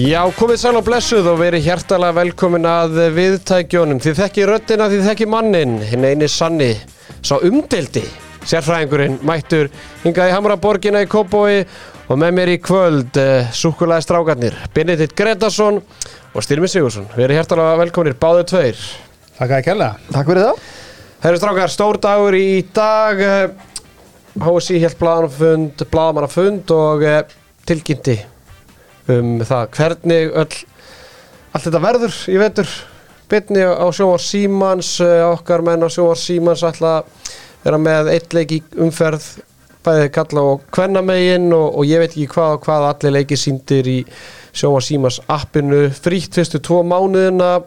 Já, komið sæl og blessuð og verið hjertalega velkomin að viðtækjónum. Þið þekki röddina, þið þekki mannin, hinn eini sanni, sá umdeldi, sérfræðingurinn, mættur, hingaði Hamraborgina í Kópói og með mér í kvöld, uh, súkulæði strákarnir, Benedikt Gretarsson og Styrmi Sigursson. Verið hjertalega velkominir, báðu tveir. Takk að kella. Takk fyrir það. Herru strákar, stór dagur í dag, uh, HSI helt blaðamannafund, blaðamannafund og uh, tilkynnti um það hvernig öll, allt þetta verður í vetur. Bytni á sjóar Símans okkar menn á sjóar Símans ætla að vera með eitt leik í umferð bæðið kalla og kvennamegin og, og ég veit ekki hvað og hvað allir leiki síndir í sjóar Símans appinu. Frítt fyrstu tvo mánuðina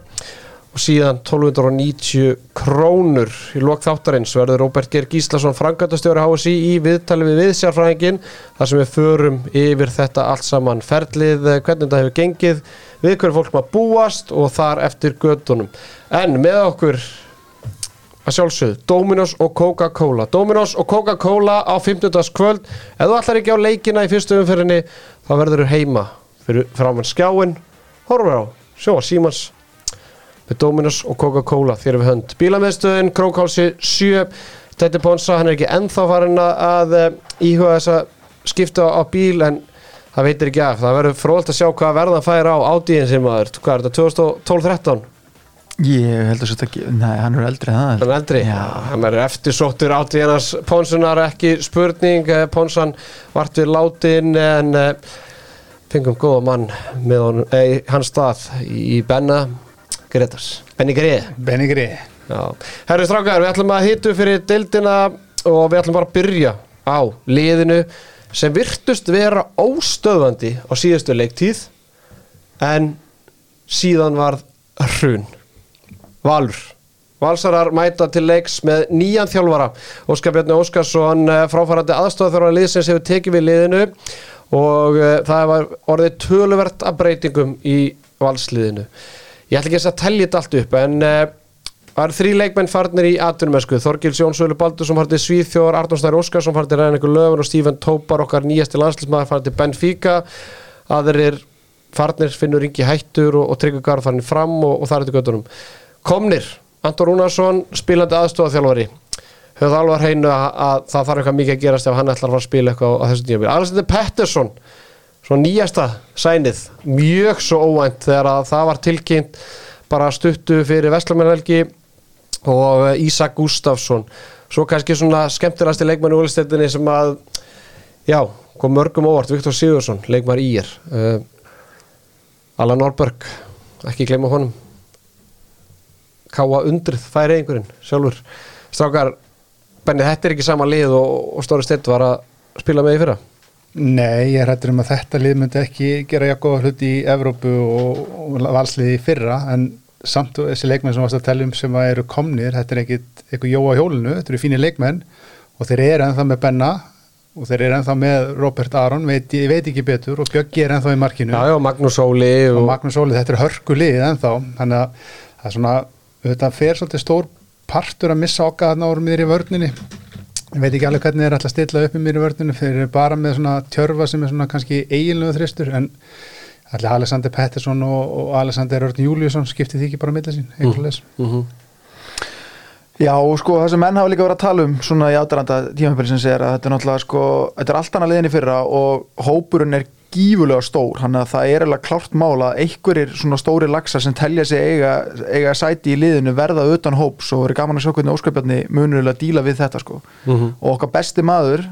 og síðan 1290 krónur. Í lok þáttarins verður Róbert Geir Gíslason frangatastjóri HSI í viðtali við viðsjárfræðingin þar sem við förum yfir þetta allt saman ferlið, hvernig þetta hefur gengið við hverju fólk maður búast og þar eftir gödunum en með okkur að sjálfsögðu, Dominos og Coca-Cola. Dominos og Coca-Cola á 15. kvöld ef þú ætlar ekki á leikina í fyrstu umfyrinni þá verður þú heima fyrir framann skjáin horfur á, sjóa Símans með Dominos og Coca-Cola þér við hönd. Bílameðstöðin, Krókálsi 7, Tætti Ponsa, hann er ekki ennþá farin að íhuga þess að skipta á bíl en það veitir ekki af. Það verður fróðalt að sjá hvað verðan fær á ádíðin sem aður. Hvað er þetta, 2012-13? Ég held að þetta ekki, nei, hann er eldri það. Hann er eldri? Já. Hann er eftirsóttur ádíðinars Ponsunar, ekki spurning. Ponsan vart við látin en fengum góða mann með hann, eh, hans stað í Benna Gretars, Benny Greið Benny Greið Herri Strákar, við ætlum að hitu fyrir deildina og við ætlum bara að byrja á liðinu sem virtust vera óstöðandi á síðustu leiktíð en síðan varð hrun. Valur. Valsarar mæta til leiks með nýjan þjálfara. Óskar Björni Óskarsson fráfærandi aðstofþjálfara liðsins hefur tekið við liðinu og það var orðið töluvert af breytingum í valsliðinu Ég ætla ekki að tellja þetta allt upp en uh, það eru þrý leikmenn farnir í atvinnumösku Þorgils Jónsvölu Baldursson farnir Svíþjóðar, Arnón Snær Óskarsson farnir Ræðingur Löfur og Stífan Tópar okkar nýjasti landslismæðar farnir Benfica. Aðrir farnir finnur yngi hættur og, og Tryggur Garð farnir fram og, og þar er þetta göttunum Komnir, Anton Rúnarsson spilandi aðstofað höfðu alvar hreinu að, að það þarf eitthvað mikið að gerast ef hann ætlar að fara að spila eitthvað á, á þessu tíma Alexander Pettersson svo nýjasta sænið mjög svo óvænt þegar að það var tilkynnt bara stuttu fyrir Vestlamenvelgi og Ísak Gustafsson svo kannski svona leikmann í úrlistendinni sem að já, kom mörgum óvart, Viktor Sigursson leikmar í er uh, Allan Norberg ekki gleyma honum. Káa undrið færi einhverjum sjálfur. Strákar, Benni, þetta er ekki sama lið og, og Stóri Stett var að spila með í fyrra Nei, ég hættir um að þetta lið myndi ekki gera jakkoða hluti í Evrópu og, og valsliði fyrra en samt þessi leikmenn sem varst að tella um sem eru komnir, þetta er ekkit eitthvað jóa hjólinu, þetta eru fínir leikmenn og þeir eru ennþá með Benna og þeir eru ennþá með Robert Aron veit, ég veit ekki betur og Björgi er ennþá í markinu. Já, já, Magnús Óli og, og Magnús Óli, þetta er hörku lið ennþá þannig að það er svona, þetta fer svolítið stór partur að missa okkar þarna árum yfir í vörninni ég veit ekki alveg hvernig þeir er alltaf að stilla upp í mér í vörðinu þeir eru bara með svona tjörfa sem er svona kannski eiginlegu þristur en allir Alexander Pettersson og, og Alexander Örn Júliusson skiptið því ekki bara að milla sín mm. mm -hmm. Já og sko það sem menn hafa líka verið að tala um svona í átaranda tímafél sem segir að þetta er náttúrulega sko þetta er allt annað liðin í fyrra og hópurinn er gífulega stór, hann að það er alveg klárt mála að einhverjir svona stóri laxar sem telja sig eiga, eiga sæti í liðinu verða utan hóps og verið gaman að sjá hvernig óskapjarni munur að díla við þetta sko. Mm -hmm. og okkar besti maður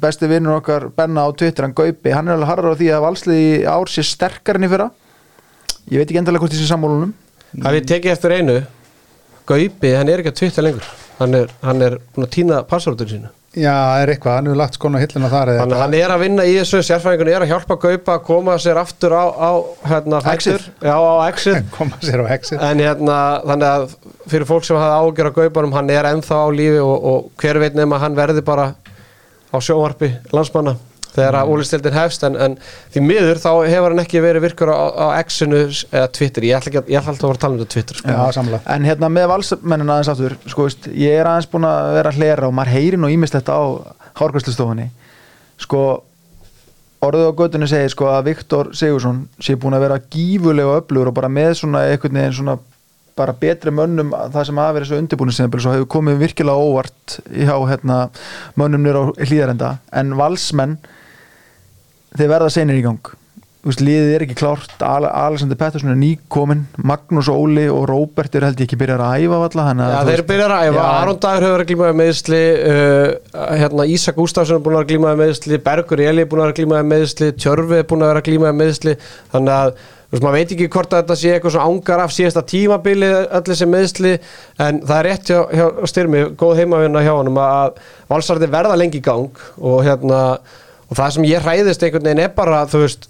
besti vinnur okkar Benna á Twitter, hann Gaupi hann er alveg harðar á því að valsliði ár sé sterkar enn í fyrra. Ég veit ekki endalega hvort þessi sammólunum Það við tekið eftir einu? Gaupi, hann er ekki að Twitter lengur. Hann er, hann er búin að týna passvörður sínu Já, er eitthvað, hann hefur lagt skona hillina þar Þannig að hann er að vinna í þessu sérfæðingun er að hjálpa Gaupa að koma sér aftur á, á hérna, exit? Já, á exit. Koma sér á exit. En hérna, þannig að fyrir fólk sem hafa ágjör á Gaupanum, hann er ennþá á lífi og, og hver veit nefn að hann verði bara á sjóharpi landsmanna þegar að ólistildin hefst en, en því miður þá hefur hann ekki verið virkur á, á X-inu eða Twitter. Ég ætla, ekki, ég ætla alltaf að vera að tala um þetta Twitter sko. Já, en hérna með valsmennina aðeins aftur sko, veist, ég er aðeins búin að vera að hlera og maður heyri nú ímest þetta á hárkvæslustofunni sko orðið á göttunni segir sko að Viktor Sigursson sé búin að vera gífulega öflugur og bara með svona einhvern veginn svona bara betri mönnum að það sem hafa verið svo undirbúin sem hefur komið virkilega óvart hjá hérna, mönnum nýra á hlýðarenda en valsmenn þeir verða senir í gang. Þú veist, liðið er ekki klárt. Ale Alexander Pettersson er nýkomin Magnús Óli og Róbert er held ég ekki byrjar að æfa valla Já, þeir byrjar að æfa. Aron Dagur hefur glímaði meðsli uh, hérna, Ísak Gustafsson er búin að glímaði meðsli Bergur Eli er búin að glímaði meðsli Tjörfi er búin að vera að glímaði meðsli þannig að þú veist, maður veit ekki hvort að þetta sé eitthvað svo ángar af síðasta tímabili öll þessi meðsli en það er rétt hjá, hjá Styrmi, góð heimavinna hjá honum að valsarði verða lengi í gang og hérna og það sem ég hræðist einhvern veginn er bara þú veist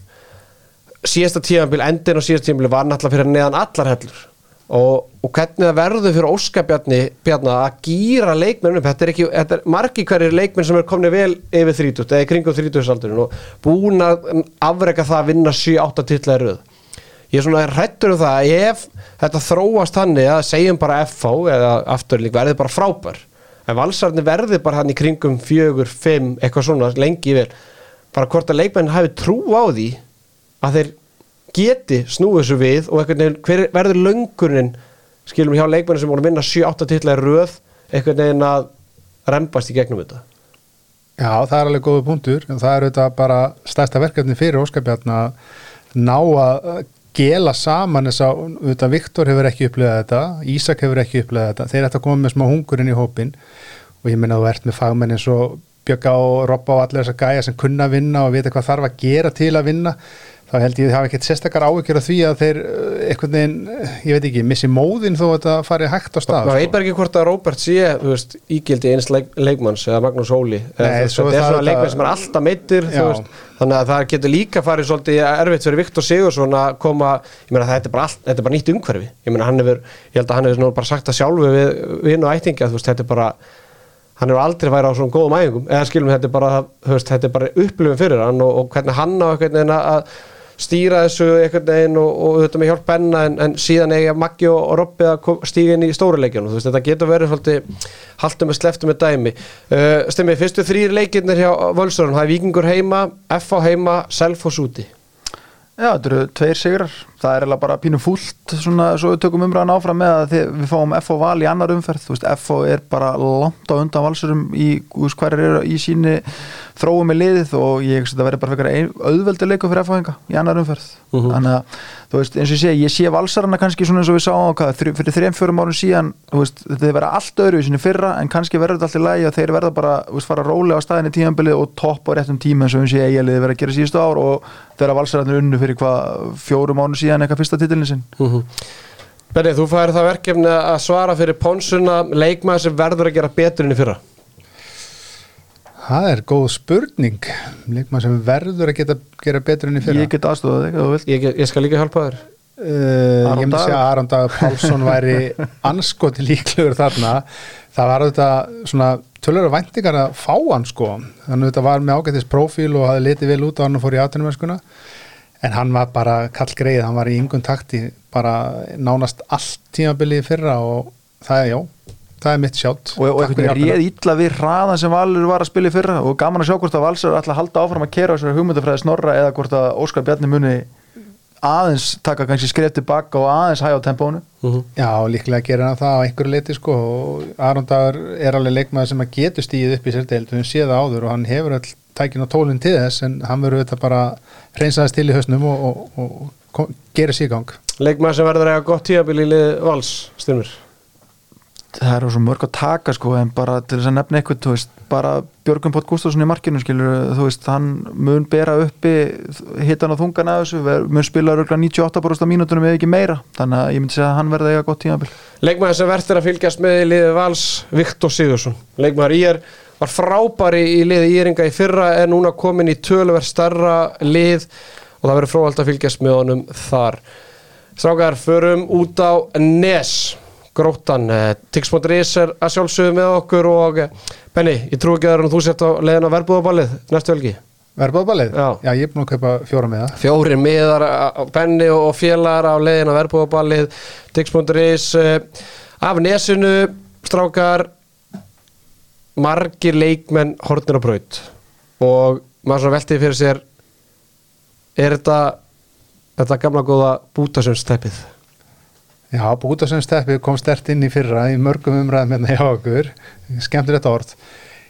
síðasta tímabil, endin og síðasta tímabil var náttúrulega fyrir neðan allar hellur. Og, og hvernig það verður fyrir Óskabjarni Bjarni að gýra leikmennum þetta er ekki, þetta er margi hverjir leikmenn sem er komni vel yfir 30, eða kringum 30 aldurinn og búin að afreka það að vinna 7-8 titla í röð ég er svona hrættur um það að ef þetta þróast þannig að segjum bara FH eða afturlík verði bara frábær. En valsarni verði bara hann í kringum 4-5 eitthvað svona lengi vel. Bara hvort að leikmenn hafi trú á því að þeir geti snúið þessu við og einhvern veginn hver verður löngurinn skilum hjá leikmennin sem voru að vinna 7-8 titla í röð einhvern veginn að rembast í gegnum þetta? Já, það er alveg góða punktur. En það er auðvitað bara stærsta verkefni fyrir Óskarbjarn að ná að gela saman þess að auðvitað Viktor hefur ekki upplegað þetta Ísak hefur ekki upplegað þetta þeir ættu að koma með smá hungurinn í hópin og ég minna að þú ert með fagmenn eins og Bjögga og Robba og allir þessar gæja sem kunna vinna og vita hvað þarf að gera til að vinna þá held ég að það hafa ekkert sérstakar áhyggjur af því að þeir uh, einhvern veginn, uh, ég veit ekki, missi móðin þó að þetta fari hægt á stað maður veit sko. bara ekki hvort að Róbert sé þú veist, ígildi eins leik, leikmanns eða Magnús Óli. Þetta er það svona leikmann sem er alltaf meittir þannig að það getur líka farið svolítið erfitt fyrir Viktor Sigursson að koma ég meina þetta er bara, allt, þetta er bara nýtt umhverfi. Ég meina hann hefur, ég held að hann hefur bara sagt það sjálfu við vinn og ættingi að þú veist, þetta er bara hann hefur aldrei værið á svona góðum æfingum eða skilum þetta er bara, er bara upplifin fyrir hann og, og hvernig hann á einhvern veginn að stýra þessu einhvern veginn og, og þetta með hjálp benna en, en síðan eiga Maggi og, Robbi að stíga inn í stóruleikjunum, þú veist, þetta getur verið svolítið haldum með sleftum með dæmi. Uh, Stemmi, fyrstu þrýr leikirnir hjá Völsörun, það er Víkingur heima FH heima, Selfoss úti. Já, þetta eru tveir sigrar. Það er eiginlega bara pínu fúlt svona, svo við tökum umræðan áfram með að við fáum FO val í annar umferð. Þú veist, FO er bara langt á undan valsurum í hverjar eru í síni þróum með liðið og ég hugsa þetta verður bara fyrir auðveldi leiku fyrir FO-hinga í annar umferð. Mhm. þannig að, þú veist, eins og ég sé ég sé valsarana kannski svona eins og við sáum hvað, fyrir þreim, fjórum árum síðan þú veist, þetta verða allt öðru í sinni fyrra en kannski verður þetta allt í lagi og þeir verða bara þú veist, fara rólega á staðinni tímanbilið og topp á réttum tíma eins og við sé eiginlega verða að gera síðustu ár og þeirra valsararnir unnu fyrir hvað mm Benni, þú færi það verkefni að svara fyrir Ponsuna, leikmaður sem verður að gera betur enn í fyrra Það er góð spurning. Leikmann sem verður að geta gera betur enn í fyrra. Ég get aðstofað þig ef þú vilt. Ég, ég skal líka hjálpa þér. Uh, ég myndi að Aron Dagur Pálsson væri anskoti líklegur þarna. Það var auðvitað svona tölur væntingar að fá hann sko. Þannig að þetta var með ágættis prófíl og hafði litið vel út á hann og fór í atvinnumennskuna. En hann var bara kall greið hann var í yngun takti bara nánast allt tímabilið í fyrra og það er já, það er mitt sjátt. Og, og einhvern veginn réð illa við hraðan sem Valur var að spila í fyrra og gaman að sjá hvort að Valsar ætla að halda áfram að kera þessari hugmyndafræði snorra eða hvort að Óskar Bjarni muni aðeins taka kannski skref tilbaka og aðeins hæja á tempónu mm Já, líklega gerir hann það á einhverju leiti sko og Aron Dagur er alveg leikmaður sem að getur stíð upp í sér deild. Við séð það áður og hann hefur all tækin og tólinn til þess en hann verður þetta bara hreinsaðast til í hausnum og, og, og, og gerir sér í gang. Leikmaður sem verður að eiga gott tíabil í lið vals, styrmir það eru svo mörg að taka sko en bara til þess að nefna eitthvað þú veist, bara Björgum Pótt Gustafsson í markinu skilur, þú veist, hann mun bera uppi hittan og þungan að þessu mun spila röglega 98% af mínútunum eða ekki meira, þannig að ég myndi segja að hann verði að eiga gott tímabil. Leikmaður sem verður að fylgjast með í liði vals Viktor Sigursson, leikmaður í er var frábæri í liði Íringa í fyrra er núna komin í tölver starra lið og það verður fróhald að fylgjast með honum þar. Strákar, förum út á Nes Gróttan, eh, Tix.is er að sjálfsögðu með okkur og eh, Benni, ég trú ekki að þú sett á leiðin á verbúðaballið næstu helgi. Verðbáðbalið? Já. Já, ég er búin að kaupa fjóra með það fjóri miðar á Benni og félagar á leiðin á verbúðaballið Tix.is eh, af Nesinu strákar margir leikmenn hortnir á braut. Og maður svona veltið fyrir sér er þetta þetta gamla góða bútasönsteppið Já, Bútasson steppið kom stert inn í fyrra í mörgum umræðum hérna hjá okkur. Skemmtilegt orð.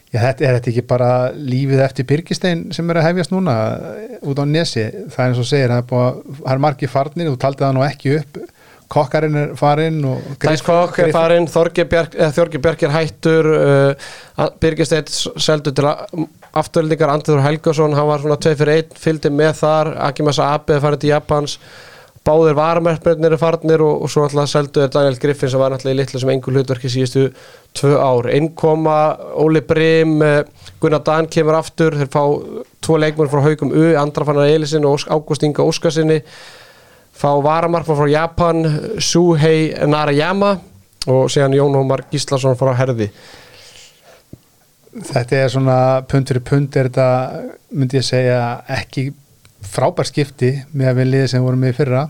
Já, þetta er þetta ekki bara lífið eftir Byrgistein sem er að hefjast núna eh, út á nesi, það er eins og segir það er, er margir farnir, þú taldið það nú ekki upp. Kokkarinn er farinn Þæs Kokk er farinn, Þorgi Þorgi Bjark er hættur uh, Birgisteit seldu til afturlíkar Andriður Helgason, hann var svona 2 fyrir 1 fylgdi með þar, Akimasa Abe farið til Japans, báðir varmerkmennir er farnir og, og svo alltaf seldu er Daniel Griffin sem var náttúrulega í litlu sem engur hlutverki síðustu tvö ár, innkoma Óli Brim, uh, Gunnar Dan kemur aftur, þeir fá tvo leikmur frá Haugum U, Andra Fannar Elisin og Ágúst Inga Óskarsinni fá varamarkma frá Japan Suhei Narayama og síðan Jón Hómar Gíslason frá Herði. Þetta er svona pund fyrir pund er þetta, myndi ég segja ekki frábær skipti með að við liðið sem vorum í fyrra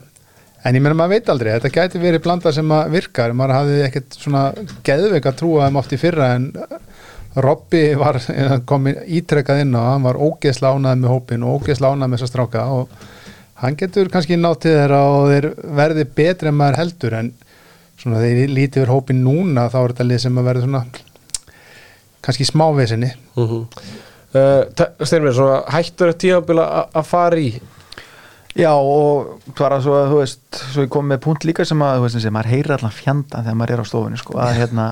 en ég meina maður veit aldrei, þetta gæti verið blanda sem að virkar, maður hafði ekkert svona geðveik að trúa þeim oft í fyrra en Robby var komin ítrekkað inn á, hann var ógeðsla ánað með hópin og ógeðsla ánað með þessa stráka og hann getur kannski nátt til þeirra og þeir verði betri en maður heldur en svona þeir lítið yfir hópin núna þá er þetta lið sem að verði svona kannski smávesinni. Mm -hmm. uh, Styrmir, svona hættur að tíðanbila að fara í Já og bara svo að þú veist svo ég kom með punkt líka sem að veist sem maður heyrir allan fjanda þegar maður er á stofunni sko, að hérna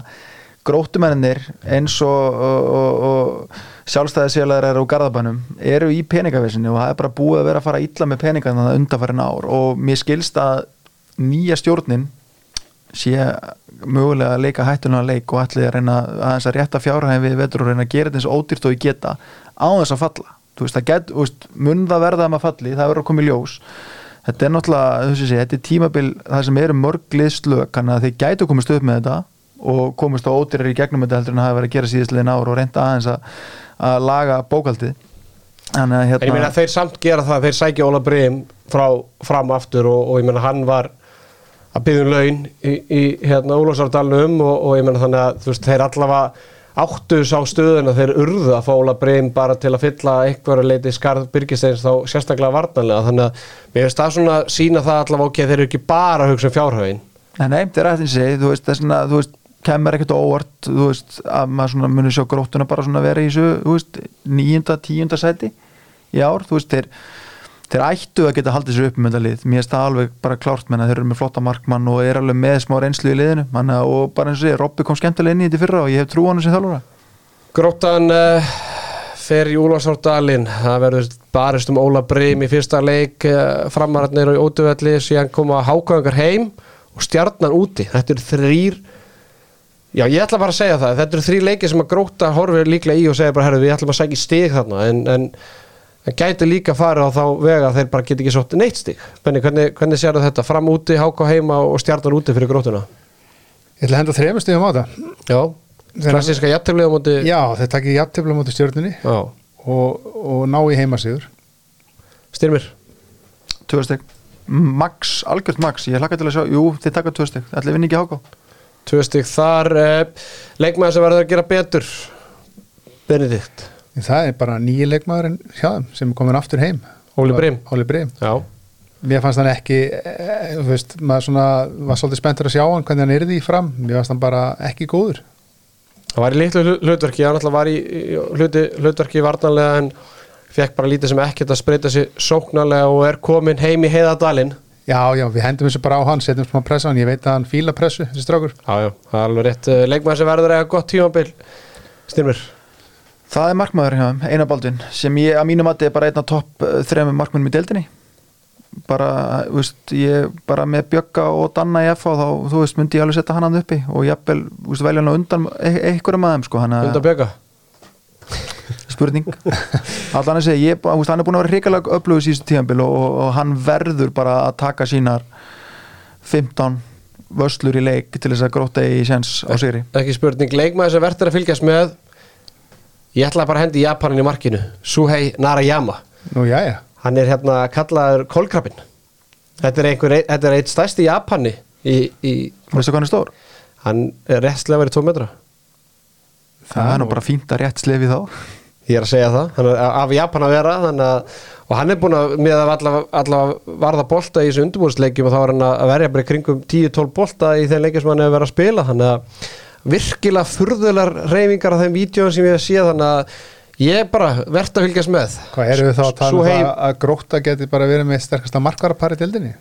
gróttumennir eins og, og, og, og sjálfstæðisjölaðar eru á garðabænum eru í peningavissinni og það er bara búið að vera að fara illa með peninga þannig að undanfærin ár og mér skilst að nýja stjórnin sé mögulega að leika hættulega leik og ætli að reyna aðeins að rétta fjárhæðin við vetur og reyna að gera þetta eins og ódýrt og ég geta á þess að falla þú veist, það get, veist, mun það verða að maður falli, það verður að koma í ljós. Þetta er náttúrulega, þú sé, þetta er tímabil það sem eru mörg liðslög þannig að þið gætu komist upp með þetta og komist á ódýrar í gegnum þetta heldur en það hafa verið að gera síðastliðin ár og reynda aðeins að, að laga bókaldið að En ég meina hérna þeir samt gera það, þeir sækja Óla Brim frá fram aftur og, og ég meina hann var að byggja um laun í, í hérna Ólafsardalunum og, og ég meina þannig að þú veist, þeir allavega áttu sá stöðuna þeir urðu að fá Óla Brim bara til að fylla einhverju leiti skarð byrgisteins þá sérstaklega varnanlega þannig að mér finnst það svona sína það allavega ok, þeir eru ekki bara að hugsa um fjárhauðin Nei, nei, þetta er eftir segja, þú veist, þess að, þú veist, kemur ekkert óvart, þú veist, að maður svona muni sjá gróttuna bara svona vera í þessu, þú veist, níunda, tíunda sæti í ár, þú veist, þeir, þeir ættu að geta haldið sér upp með þetta lið, mér finnst það alveg bara klárt, menna, þeir eru með flotta markmann og er alveg með smá reynslu í liðinu, manna, og bara eins og segja, Robby kom skemmtilega inn í þetta fyrra og ég hef trú á hann sem þjálfara. Gróttan uh, fer í Úlfarsárdalinn það verður barist um Óla Brim í fyrsta leik uh, framararnir og í óduvelli síðan koma hákvæðingar heim og stjarnan úti. Þetta eru þrýr já ég ætla bara að segja það. Þetta eru þrýr leiki sem að Gróta horfir líklega í og segja bara herru við ætlum að segja stig þarna. En, en, en gæti líka farið á þá vega að þeir bara geti ekki sótt neitt stig. Benni, hvernig, hvernig sér þetta? Fram úti, háká heima og stjarnan úti fyrir Grótuna? Ég ætla að henda þrejum stegum á þetta. Já, klassíska á móti Já, þeir takið jafntefla mútið stjórnunni já, og, og ná í heimasigur styrmir? Tvö stygg, max, algjört max, ég hlakka til að sjá, jú, þið taka tvö stygg, ætli vinni ekki háká. Tvö stygg þar. Uh, leikmaður sem verður að gera betur Benedikt Það er bara nýji leikmaðurinn hjá þeim sem er komin aftur heim. Óli Brim. Óli Brim Já, Mér fannst hann ekki, e, þú veist, maður svona var svolítið spenntur að sjá hann hvernig hann er því fram. Mér fannst hann bara ekki góður. Það var í litlu hlu- hlutverki hann alltaf var í, í hluti, hlutverki varnanlega en fekk bara lítið sem ekkert að spreita sig sóknarlega og er komin heim í heiðadalinn Já, já, við hendum þessu bara á hann, setjum smá pressa á hann. Ég veit að hann fíla pressu, þessi strákur. Já, já, það er alveg rétt. Eh, leikmaður sem verður eiga gott tímabil Styrmir Það er markmaður hjá þeim, Einar Baldvin sem ég að mínum að er bara einn af topp uh, þrejum markmannum í deildinni. Bara, þú veist, ég bara með Bjögga og Danna í FH þá, þú veist, myndi ég alveg setja hann hann uppi og jafnvel, þú veist, velja hann undan e einhverjum að þeim, sko, hann undan bjöka spurning. Allan að segja, ég, þú veist, hann er búin að vera hrikalega öflugur síðustu tíðanbíl og, og, og hann verður bara að taka sínar 15 vöslur í leik til þess að gróta í séns á sigri. Ekki spurning, leikmaður sem verður að fylgjast með ég ætla bara að hendi Japanin í markinu Suhei Narayama. Nú, já, já hann er hérna kallaður kolkrabin þetta er einhver, þetta er eitt stærsti Japani í, í, veistu hvað hann er stór? hann er réttslega verið 2 metra. Það er nú bara fínt að rétt slefi þá. Ég er að segja það, hann er af Japan að vera að, og hann er búin að með að allavega alla varða bolta í þessu undirbúrsleikjum og þá er hann að verja bara kringum 10-12 bolta í þeim leikjum sem hann hefur verið að spila þannig að virkilega furðular reyfingar af þeim vídjóum sem ég hef séð þannig að ég er bara verðt að fylgjast með. Hvað eru við þá að tala um heim- það að gróta geti bara verið með sterkasta markvarapari dildinni?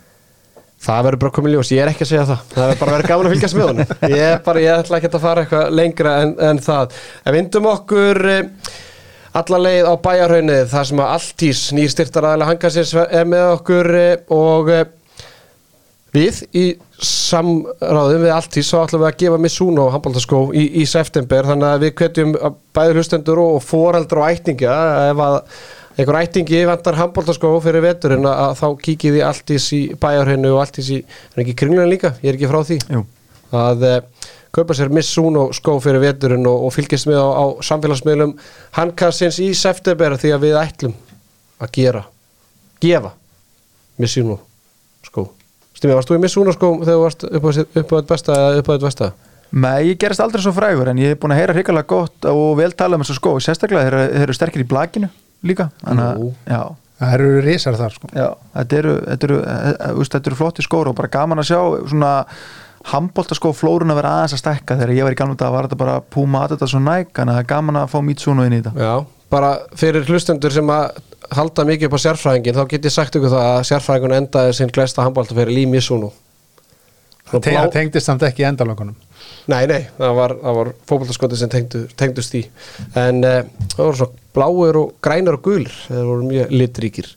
Það verður bara komið ljós, ég er ekki að segja það. Það verður bara verið gaman að fylgjast með honum. Ég er bara, ég ætla ekki að fara eitthvað lengra en, en það. En vindum okkur eh, alla leið á bæjarhaunnið þar sem að Altís, nýr styrtaræðilega hangasins er með okkur eh, og eh, við í samráðum við Altís svo ætlum við að gefa Missuno handbóltaskó í, í september þannig að við hvetjum að bæði hlustendur og, foreldra og ættingja ef að einhver ættingi vantar handbóltaskó fyrir veturinn að, þá kíkið í Altís í bæjarhaunnu og Altís í, er ekki kringlun líka, ég er ekki frá því Jú. að uh, kaupa sér Missuno skó fyrir veturinn og, og fylgjast með á, á samfélagsmiðlum handkassins í september því að við ætlum að gera gefa Missuno Stimmi, varst þú í Missuno skó þegar þú varst upp á, þetta besta eða upp á þetta besta? Nei, ég gerist aldrei svo frægur en ég hef búin að heyra hrikalega gott og vel tala um þessu skó sérstaklega þeir, eru- þeir eru sterkir í blakinu líka að, Það eru risar þar sko. já, þetta eru, þetta eru, e, e, veist, þetta eru flotti skór og bara gaman að sjá svona handbóltaskó flórun að vera aðeins að stekka þegar ég var í gamla dag var þetta bara Puma Adidas og Nike þannig að það er gaman að fá Mitsuno inn í þetta Já, bara fyrir hlustendur sem að halda mikið upp á sérfræðingin þá get ég sagt ykkur það að sérfræðingun endaði sinn glesta handbólta fyrir Lý Missuno Það það tengdist samt ekki í endalökunum. Nei, nei, það var, var fótboltaskoti sem tengdu, tengdust því. En uh, það voru svo bláir og grænar og gulir, það voru mjög litríkir.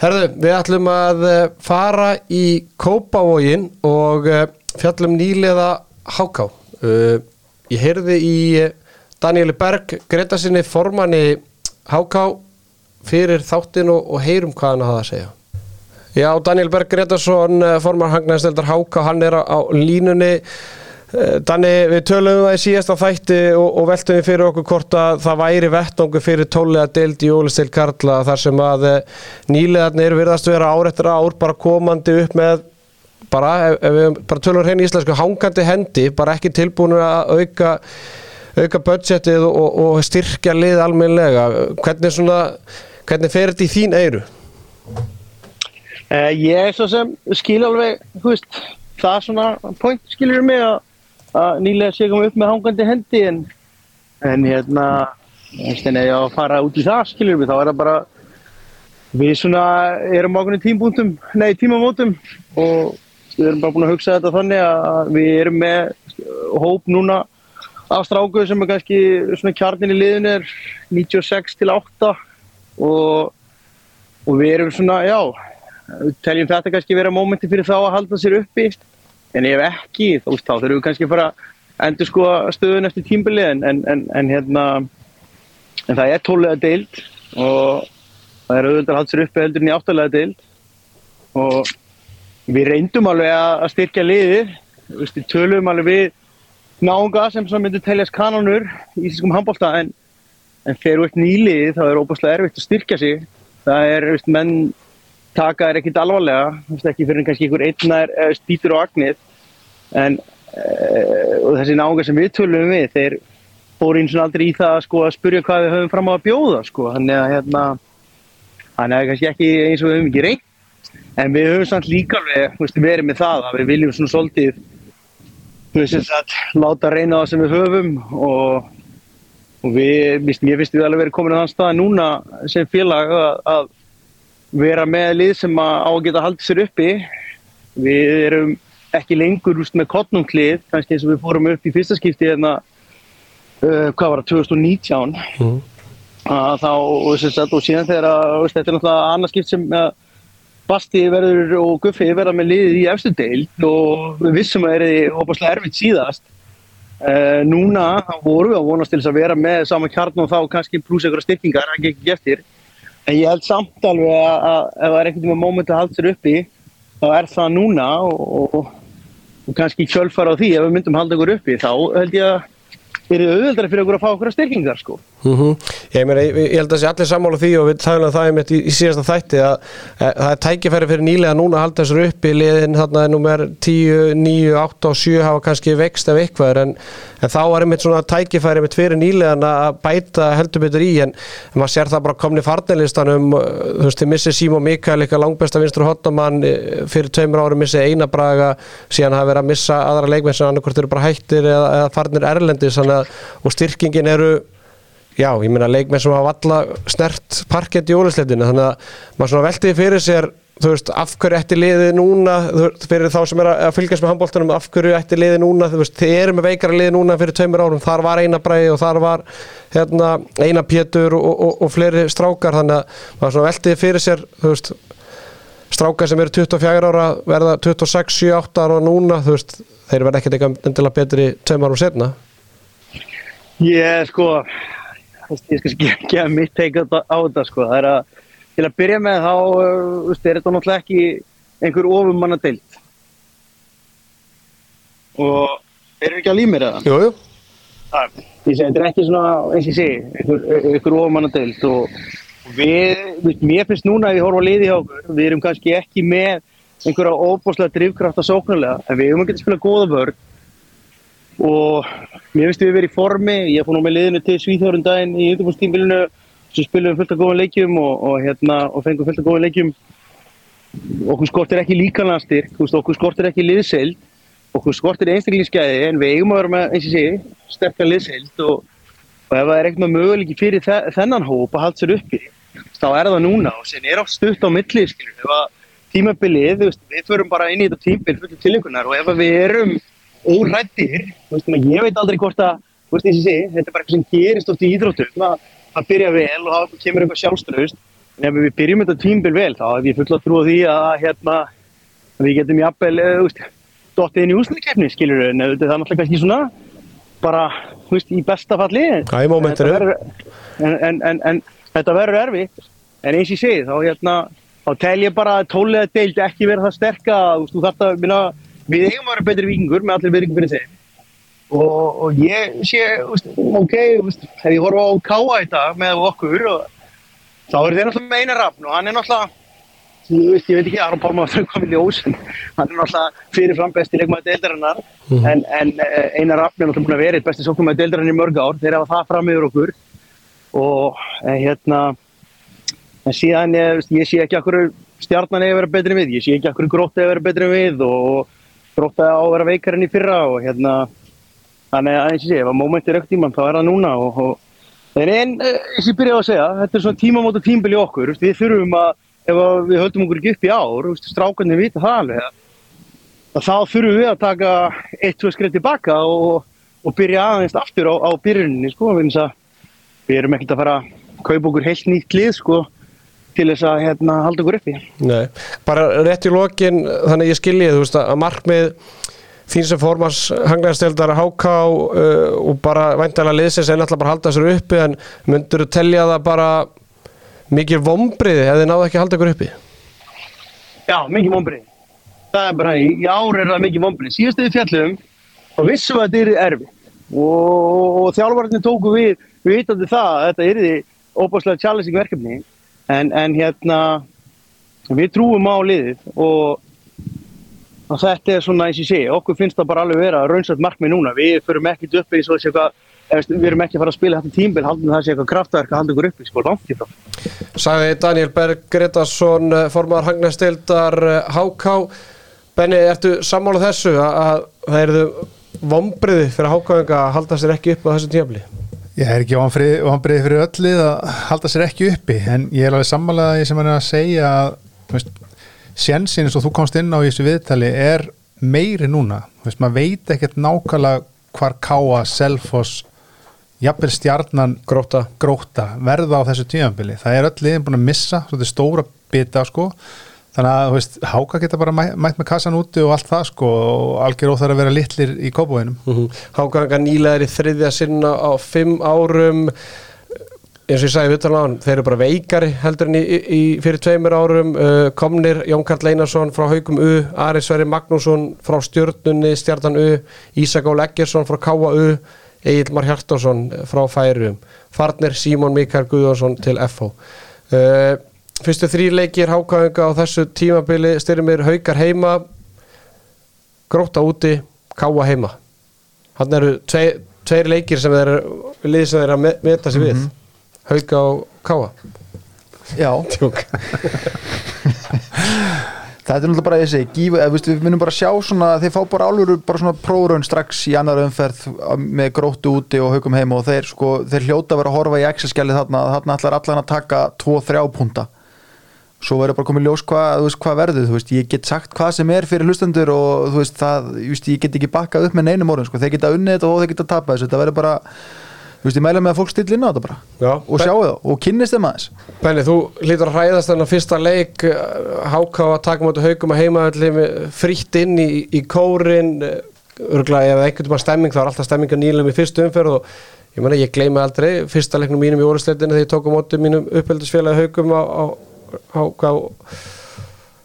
Herðu, við ætlum að uh, fara í Kópavógin og uh, fjallum nýlega Háká. Uh, Ég heyrði í Danieli Berg Greta sinni formanni Háká fyrir þáttin og, og heyrum hvað hann hafa að segja Já, Daniel Berg Gretarsson, eh, formar Hagnaðisteldar Háka, hann er á, línunni. Eh, Danni, við töluðum um það í síðasta þætti og, og veltum við fyrir okkur hvort að það væri vettangu fyrir tólega deild í Ólistil Karla þar sem að eh, nýlegarnir virðast vera ár eftir ár bara komandi upp með bara, ef, ef við bara tölum hrein íslensku, hangandi hendi, bara ekki tilbúinu að auka auka budgetið og, og styrkja lið almennlega. Hvernig svona, hvernig fer þetta í þín eyru? Uh, ég er svo sem skil alveg, þú veist, það svona point skilur mig að, að nýlega sé koma upp með hangandi hendi en, en hérna, en ef ég á að fara út í það skilur mig, þá er það bara, við svona erum ákveðin tímbúntum, nei tímamótum og við erum bara búin að hugsa þetta þannig að við erum með hóp núna af stráku sem er kannski svona kjarnin í liðin er 96 til 8 og, og við erum svona, já, teljum þetta kannski vera mómenti fyrir þá að halda sér uppi. En ef ekki, þá, þá þurfum við kannski að fara að endur sko stöðun eftir tímbilið en, en, en, hérna en það er tólega deild og það er auðvitað að halda sér uppi heldur en í áttalega deild. Og við reyndum alveg að styrkja liðið. Við tölum alveg við náunga sem svona myndu teljast kanonur í íslenskum handbólta en, en þegar þú ert nýlið þá er óbúslega erfitt að styrkja sig. Það er, veist, menn taka er ekkit alvarlega, þú veist, ekki fyrir kannski einhver einnar spýtur og agnið. En uh, og þessi náungar sem við tölum við, þeir fóru eins og aldrei í það sko, að spurja hvað við höfum fram á að bjóða sko. þannig að hérna þannig að kannski ekki eins og við höfum ekki reynt. En við höfum samt líka alveg, verið með það að við viljum svona svolítið þú veist, að láta reyna það sem við höfum og, og við, mér finnst við alveg verið komin á þann stað núna sem félag að, að vera með lið sem að á að geta haldið sér uppi. Við erum ekki lengur úst, með kottnumklið, kannski eins og við fórum upp í fyrsta skipti hérna uh, hvað var það, 2019 Mm. að þá, og, sagt, og síðan þegar að, veist, þetta er náttúrulega annað skipt sem að Basti verður og Guffi verða með liðið í efstu deild og við vissum að það er opaslega erfitt síðast uh, núna vorum við að vonast til þess að vera með saman kjarn og þá kannski pluss einhverja styrkingar ekki ekki eftir. En ég held samt alveg að, að ef það er einhvern veginn moment að halda sér uppi þá er það núna og, og, og kannski kjölfara á því ef við myndum halda okkur uppi þá held ég að er auðveldara fyrir okkur að fá okkur styrkingar sko. Mm ég, meina, ég, ég held að sé allir sammála því og við tæðum það einmitt í, í síðasta þætti að, að það er tækifæri fyrir nýlega núna að halda þessar upp í liðin þarna er nummer 10, 9, 8 og 7 hafa kannski vext af eitthvað en, en þá var einmitt svona tækifæri einmitt fyrir nýlegan að bæta heldur betur í en, en maður sér það bara komni farnelistanum þú veist, þið missið Símo Mikael eitthvað langbesta vinstur hottamann fyrir tveimur ári missið Einar Braga síðan hafa verið að missa aðra leikmenn sem annarkort eru bara hættir eða, eða farnir erlendis og styrkingin eru Já, ég meina leikmenn sem hafa alla snert parkett í ólisleitinu þannig að maður svona veltiði fyrir sér þú veist, af hverju ætti liðið núna fyrir þá sem er að fylgjast með handbóltanum af hverju ætti liðið núna, þú veist, þið eru með veikara liðið núna fyrir tveimur árum, þar var eina bræði og þar var hérna, eina pétur og, og, og fleiri strákar þannig að maður svona veltiði fyrir sér þú veist, strákar sem eru 24 ára verða 26, 7, 8 ára núna, þú veist, þeir verða ekkert eitthvað endilega betri tveim árum setna Ég, yeah, sko ég skal gefa mitt teika á þetta sko. það er að til að byrja með þá uh, er þetta náttúrulega ekki einhver ofumanna deilt og eru ekki að límir eða? Jújú Það, ég segi, þetta er ekki svona, eins og ég segi, einhver, einhver ofumanna deilt og við, við, mér finnst núna að við horfum að liði hjá okkur, við erum kannski ekki með einhverja óbúslega drivkraft að sóknulega, en við erum að geta spila góða vörð og mér finnst við verið í formi, ég er búin á með liðinu til Svíþjórun daginn í undirbúrstímbilinu sem spilum fullt af góðan leikjum og, og, hérna, og fengum fullt af góðan leikjum. Okkur skortir ekki líkanastir okkur skortir ekki liðseild. Okkur skortir einstaklingsgæði en við eigum að vera með, eins og sé, sterkar liðseild. Og, og ef það er eitthvað möguleiki fyrir þennan hóp að halda sér uppi þá er það núna. Og sen er oft stutt á milli skilur, ef að tímabilið, við förum bara inn í þetta tímbil fullt til ykkurnar og ef við erum órættir, ég veit aldrei hvort að veist, sé, þetta er bara eitthvað sem gerist oft í ídróttum að það byrja vel og þá kemur eitthvað sjálfströðust en ef við byrjum þetta tímbil vel þá er ég full að trúa því að hérna, við getum jafnvel uh, dottið inn í úsleikefni skilur en það er náttúrulega kannski svona bara veist, í besta falli. En, en, en, en þetta verður erfitt. En eins ég segi þá, hérna, þá tel ég bara að tólega deilt ekki verða það sterk að þú þarf að minna við eigum að vera betri vikingur með allir viðringum fyrir þeim. Og, og ég sé, úst, ok, úst, ef ég horfa á Káa í dag með okkur og, þá er þeir náttúrulega með eina rafn og hann er náttúrulega ég veit, ég veit ekki, Aron Pálmar þau komið í ós hann er náttúrulega fyrirfram besti leikmaði deildarinnar. Mm -hmm. en, en eh, eina rafn er náttúrulega búin að vera eitt besti sóknumæði deildarinnar í mörg ár, þeir hafa það fram yfir okkur. Og eh, hérna en síðan ég, ég sé ekki okkur stjarnan eða vera betri við, ég sé ekki okkur grótt eða vera betri við og gróta á að vera veikar enn í fyrra og hérna þannig að eins og sé, ef að mómenti er aukt tíman þá er það núna og, og en eins og ég byrjaði að segja, þetta er svona tímamóta tímbil í okkur, við þurfum að ef að við höldum okkur ekki upp í ár strákarnir vita það alveg að þá þurfum við að taka eitt, tvö skrið tilbaka og, og byrja aðeins aftur á, á byrjuninni sko, við erum ekkert að fara að kaupa okkur heilt nýtt lið sko til þess að hérna, halda okkur uppi. Nei, bara rétt í lokin, þannig ég skiljið, þú veist að markmið þín sem formars hanglegarstildar HK uh, og bara væntalega liðsins er náttúrulega bara halda þessar uppi en myndur þú tellja það bara mikið vombriði ef þið náðu ekki að halda ykkur uppi? Já, mikið vombriði. Það er bara, í ár er það mikið vombriði. Síðastu við fjallum og vissum að þetta er erfið og, og þjálfvarnir tóku við, við vitandi það að þetta er því óbúslega challenging verkefni en, en hérna við trúum á liðið og, þetta er svona eins og segi, okkur finnst það bara alveg vera raunsætt markmið núna, við förum ekkert upp eins og þessi eitthvað við erum ekki að fara að spila þetta tímbil haldum það sé eitthvað kraftverk að halda ykkur upp í frá. Sæði Daniel Berg Gretarsson formar Hagnastildar Háká Benni, ertu sammálað þessu að það eru vombriði fyrir Hákáinga að halda sér ekki upp á þessu tímabli? Ég er ekki vonbreið fyrir öllið að halda sér ekki uppi en ég er alveg sammálaði sem hann er að segja að sjensin eins og þú komst inn á í þessu viðtali er meiri núna. Veist, maður veit ekkert nákvæmlega hvar káa, selfos jafnvel stjarnan gróta. gróta verða á þessu tímanbili það er öll liðin búin að missa stóra bita sko þannig að, þú veist, Háka geta bara mætt, mætt með kassan úti og allt það sko og algjör óþar að vera litlir í kópavænum mm -hmm. Háka ranga nýlega er í þriðja sinna á fimm árum. Eins og ég sagði viðtalan á hann, þeir eru bara veikari heldur en í, í fyrir tveimur árum. Uh, komnir Jón Karl Einarsson frá Haugum U, Ari Sverri Magnússon frá Stjörnunni, Stjartan U Ísak Ál Eggersson frá Káa U Egil Mar Hjartarsson frá Færum Farnir, Símon Mikael Guðjónsson til FH uh, Fyrstu þrý leikir hákáðinga á þessu tímabili styrmir Haukar heima Gróta úti, Káa heima. Hann eru tvei, tveir leikir sem þeir liðið sem þeir að me- meta sig við. Hauka og Káa. Já, þetta er náttúrulega bara þessi eða, veist, við munum bara sjá svona þeir fá bara álfur bara svona próraun strax í annar umferð með gróttu úti og haugum heima og þeir, sko, þeir hljóta að vera að horfa í Excel-skjali þarna, þarna ætlar allan að taka 2-3 púnta svo verður bara komið ljós hvað, veist, hvað verður veist, ég get sagt hvað sem er fyrir hlustendur og veist, það, ég, get ekki bakkað upp með neinum orðin, sko, þeir geta unnið þetta og þeir geta tapað þessu, þetta verður bara ég mæla með að fólk stilli inn á þetta bara Já, og sjáu það og kynnist þeim aðeins. Benni, þú lítur að hræðast þennan fyrsta leik uh, Háká að taka mútið haugum að heima frítt inn í, í kórin örgulega ef einhvern veginn stemming þá er alltaf stemming að nýlum í fyrstu umferð og ég ég gleymi aldrei fyrsta leiknum mínum í orðsleitinu þegar ég tók á mótið mínum uppeldisfélagi haugum á, á, á, á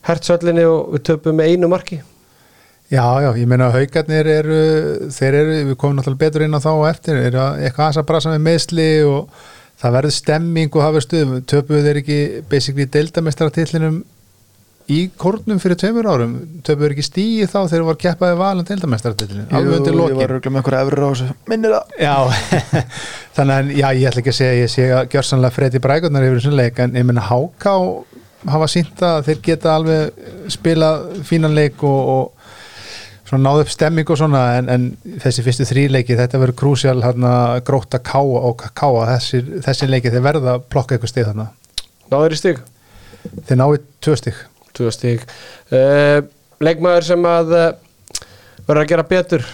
hertsöllinni og við töpum með einu marki. Já, já, ég meina að haugarnir eru, þeir eru, við komum náttúrulega betur inn á þá og eftir, eru að- eitthvað aðeins að brasa með meðsli og það verður stemming og hafa stuðum, töpuðu þeir ekki basically deildamestaratillinum í kórnum fyrir tveimur árum, þeir ekki stíi þá þegar voru keppaði valin deildamestaratillinum, alveg undir Jú, lokin. Ég var örugglega með einhverja efrir á þessu Minnir það. Já, þannig að já, ég ætla ekki að segja ég sé að gjör sannlega fredi brækurnar yfir þessum leik en ég menna Háká hafa sínt að þeir geta alveg spila fínan leik og, og svona náðu upp stemming og svona en, en þessi fyrstu þrýleiki þetta verður krúsjál hérna gróta káa og káa þessi, þessi leiki þeir verða að plokka eitthvað stið þarna. Náður í stig? Þeir náðu tvö stig Tvö stig. Uh, leikmaður sem að uh, verður að gera betur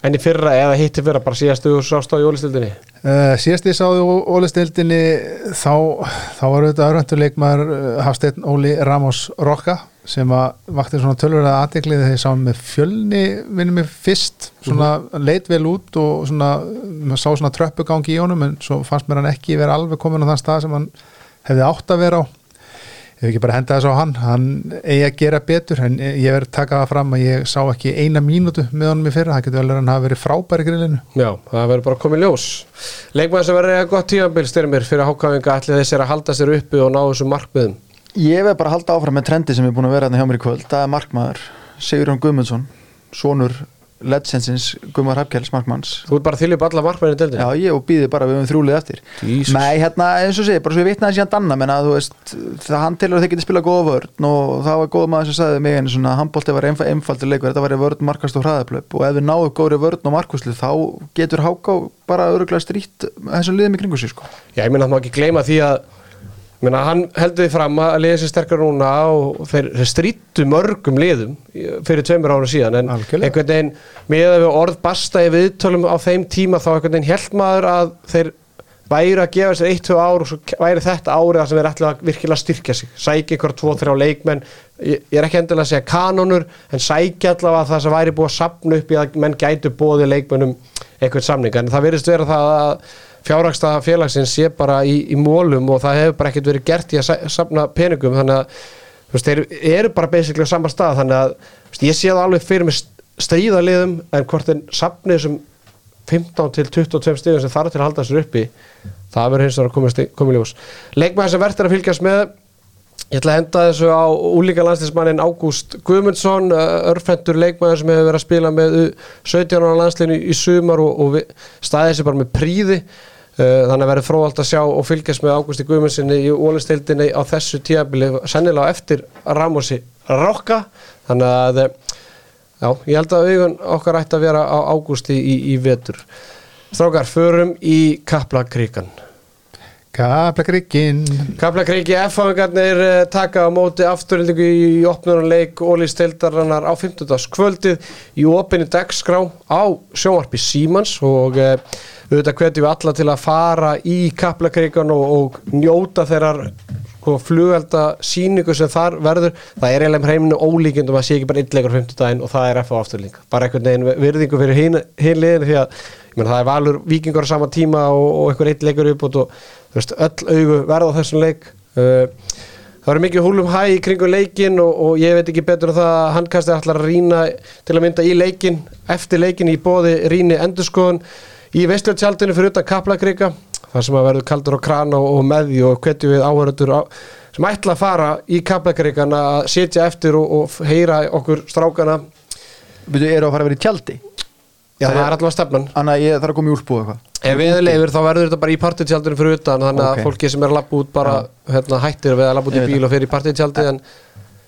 enn í fyrra eða hitti fyrra bara síðastu sást á jólistildinni Uh, síðast ég sáði ólistildinni þá, þá var þetta öðrönduleikmaður uh, Hafsteinn Óli Ramos Rokka sem að vakti svona tölvölega aðteklið þegar ég sá með fjölni minnum mig fyrst, svona leit vel út og svona, maður sá svona tröppugangi í honum en svo fannst mér hann ekki vera alveg komin á þann stað sem hann hefði átt að vera á ég hef ekki bara henda þess á hann. Hann eigi að gera betur en ég verður taka það fram að ég sá ekki eina mínútu með honum í fyrra, það getur vel verið að hann hafi verið frábæri grillinu. Já, það verður bara komið ljós. Leikmaður sem verður að gott tímabil styrmir fyrir hákáfinga allir þessir að halda sér uppi og ná þessum markmiðum? Ég veð bara að halda áfram með trendi sem er búin að vera hérna hjá mér í kvöld. Það er markmaður Sigurjón Guðmundsson Sonur legendsins Guðmar Hafkjells markmanns Þú ert bara að þylja upp alla markmiðinu til Já, ég og býði bara við um þrjúlið eftir. Jesus. Nei, hérna, eins og segi, bara svo ég vitnaði síðan Danna menna, þú veist, það hann telur að þeir geti spilað góða vörn og það var góð maður sem sagði mig einu svona, handbólti var einfa, einfaldur leikur þetta var vörn, markast og hraðaplöp og ef við náum góðri vörn og markvæslu þá getur Háká bara öruglega strýtt þessum liðum í kringu sig, sko. Já, ég minna að maður ekki gleyma því að meina, hann heldur því fram að liða sér sterkar núna og þeir, strýttu mörgum liðum fyrir tveimur ára síðan en Algjörlega. einhvern veginn með að við orð basta í viðtölum á þeim tíma þá einhvern veginn held maður að þeir væri að gefa sér 1-2 ár og svo væri þetta árið þar sem ætla að virkilega styrkja sig. Sækja ykkur 2-3 leikmenn. Ég, ég er ekki endilega að segja kanonur en sækja allavega það sem væri búið að sapna upp í að menn gætu bóði leikmennum einhvern samning. En það virðist vera það að fjárhagsta félagsins sé bara í, í mólum og það hefur bara ekkert verið gert í að sa- safna peningum þannig að veist, þeir eru bara basically á sama stað þannig að veist, ég sé það alveg fyrir mig stríðaliðum en hvort þeir safni þessum 15 til 22 stíðum sem þarf til að halda þessu uppi það verður hins vegar að koma í ljós. Leikmaður sem verður að fylgjast með ég ætla að henda þessu á úlíka landslismannin Ágúst Guðmundsson uh, örfendur leikmaður sem hefur verið að spila með U- 17 ára landslinu í sumar og, og staðið sér bara með príði Uh, þannig að verður fróðalt að sjá og fylgjast með Ágústi Guðmundssoni í ólistildinni á þessu tíabili, sennilega eftir Ramosi Rokka þannig að eh, já, ég held að augun okkar ætti að vera á Ágústi í, í vetur. Strákar, förum í Kaplakríkan Kaplakrikkin Kaplakríki F-hafingarnir uh, taka á móti afturhildingu í opnurunleik ólistildaranar á 50. kvöldið í opinni dagskrá á sjónvarpi Símans og uh, auðvitað hvetjum við alla til að fara í Kaplakríkan og, og njóta þeirrar sko, flugelda síningu sem þar verður það er eiginlega heiminu ólíkjendum að sé ekki bara illegur 50 daginn og það er F á afturling bara einhvern veginn virðingu fyrir hin, hin því að meina, það er valur vikingur á sama tíma og, og einhver eitt leikur upp og veist, öll augu verða á þessum leik. Uh, það verður mikið húlum hæ í kringum leikin og, og ég veit ekki betur en það að hann kannski ætlar að rýna til að mynda í leikin eftir leikin í bóði rýni endurskoðun í veistljóðtjaldinu fyrir utan Kaplakrika þar sem að verður kaldur á kran og, meði og hvetjum við áhörundur á, sem ætla að fara í kappleikaríkan að sitja eftir og, og heyra okkur strákana. Við eru að fara að vera í tjaldi Já, Það er- allavega stefnan. Þannig að ég þarf að koma í úlpú eitthvað. Ef við leifir þá verður þetta bara í partítjaldinu fyrir utan þannig að fólki sem er að lappa út bara hérna, hættir við að lappa út í bíl og fyrir í partítjaldi en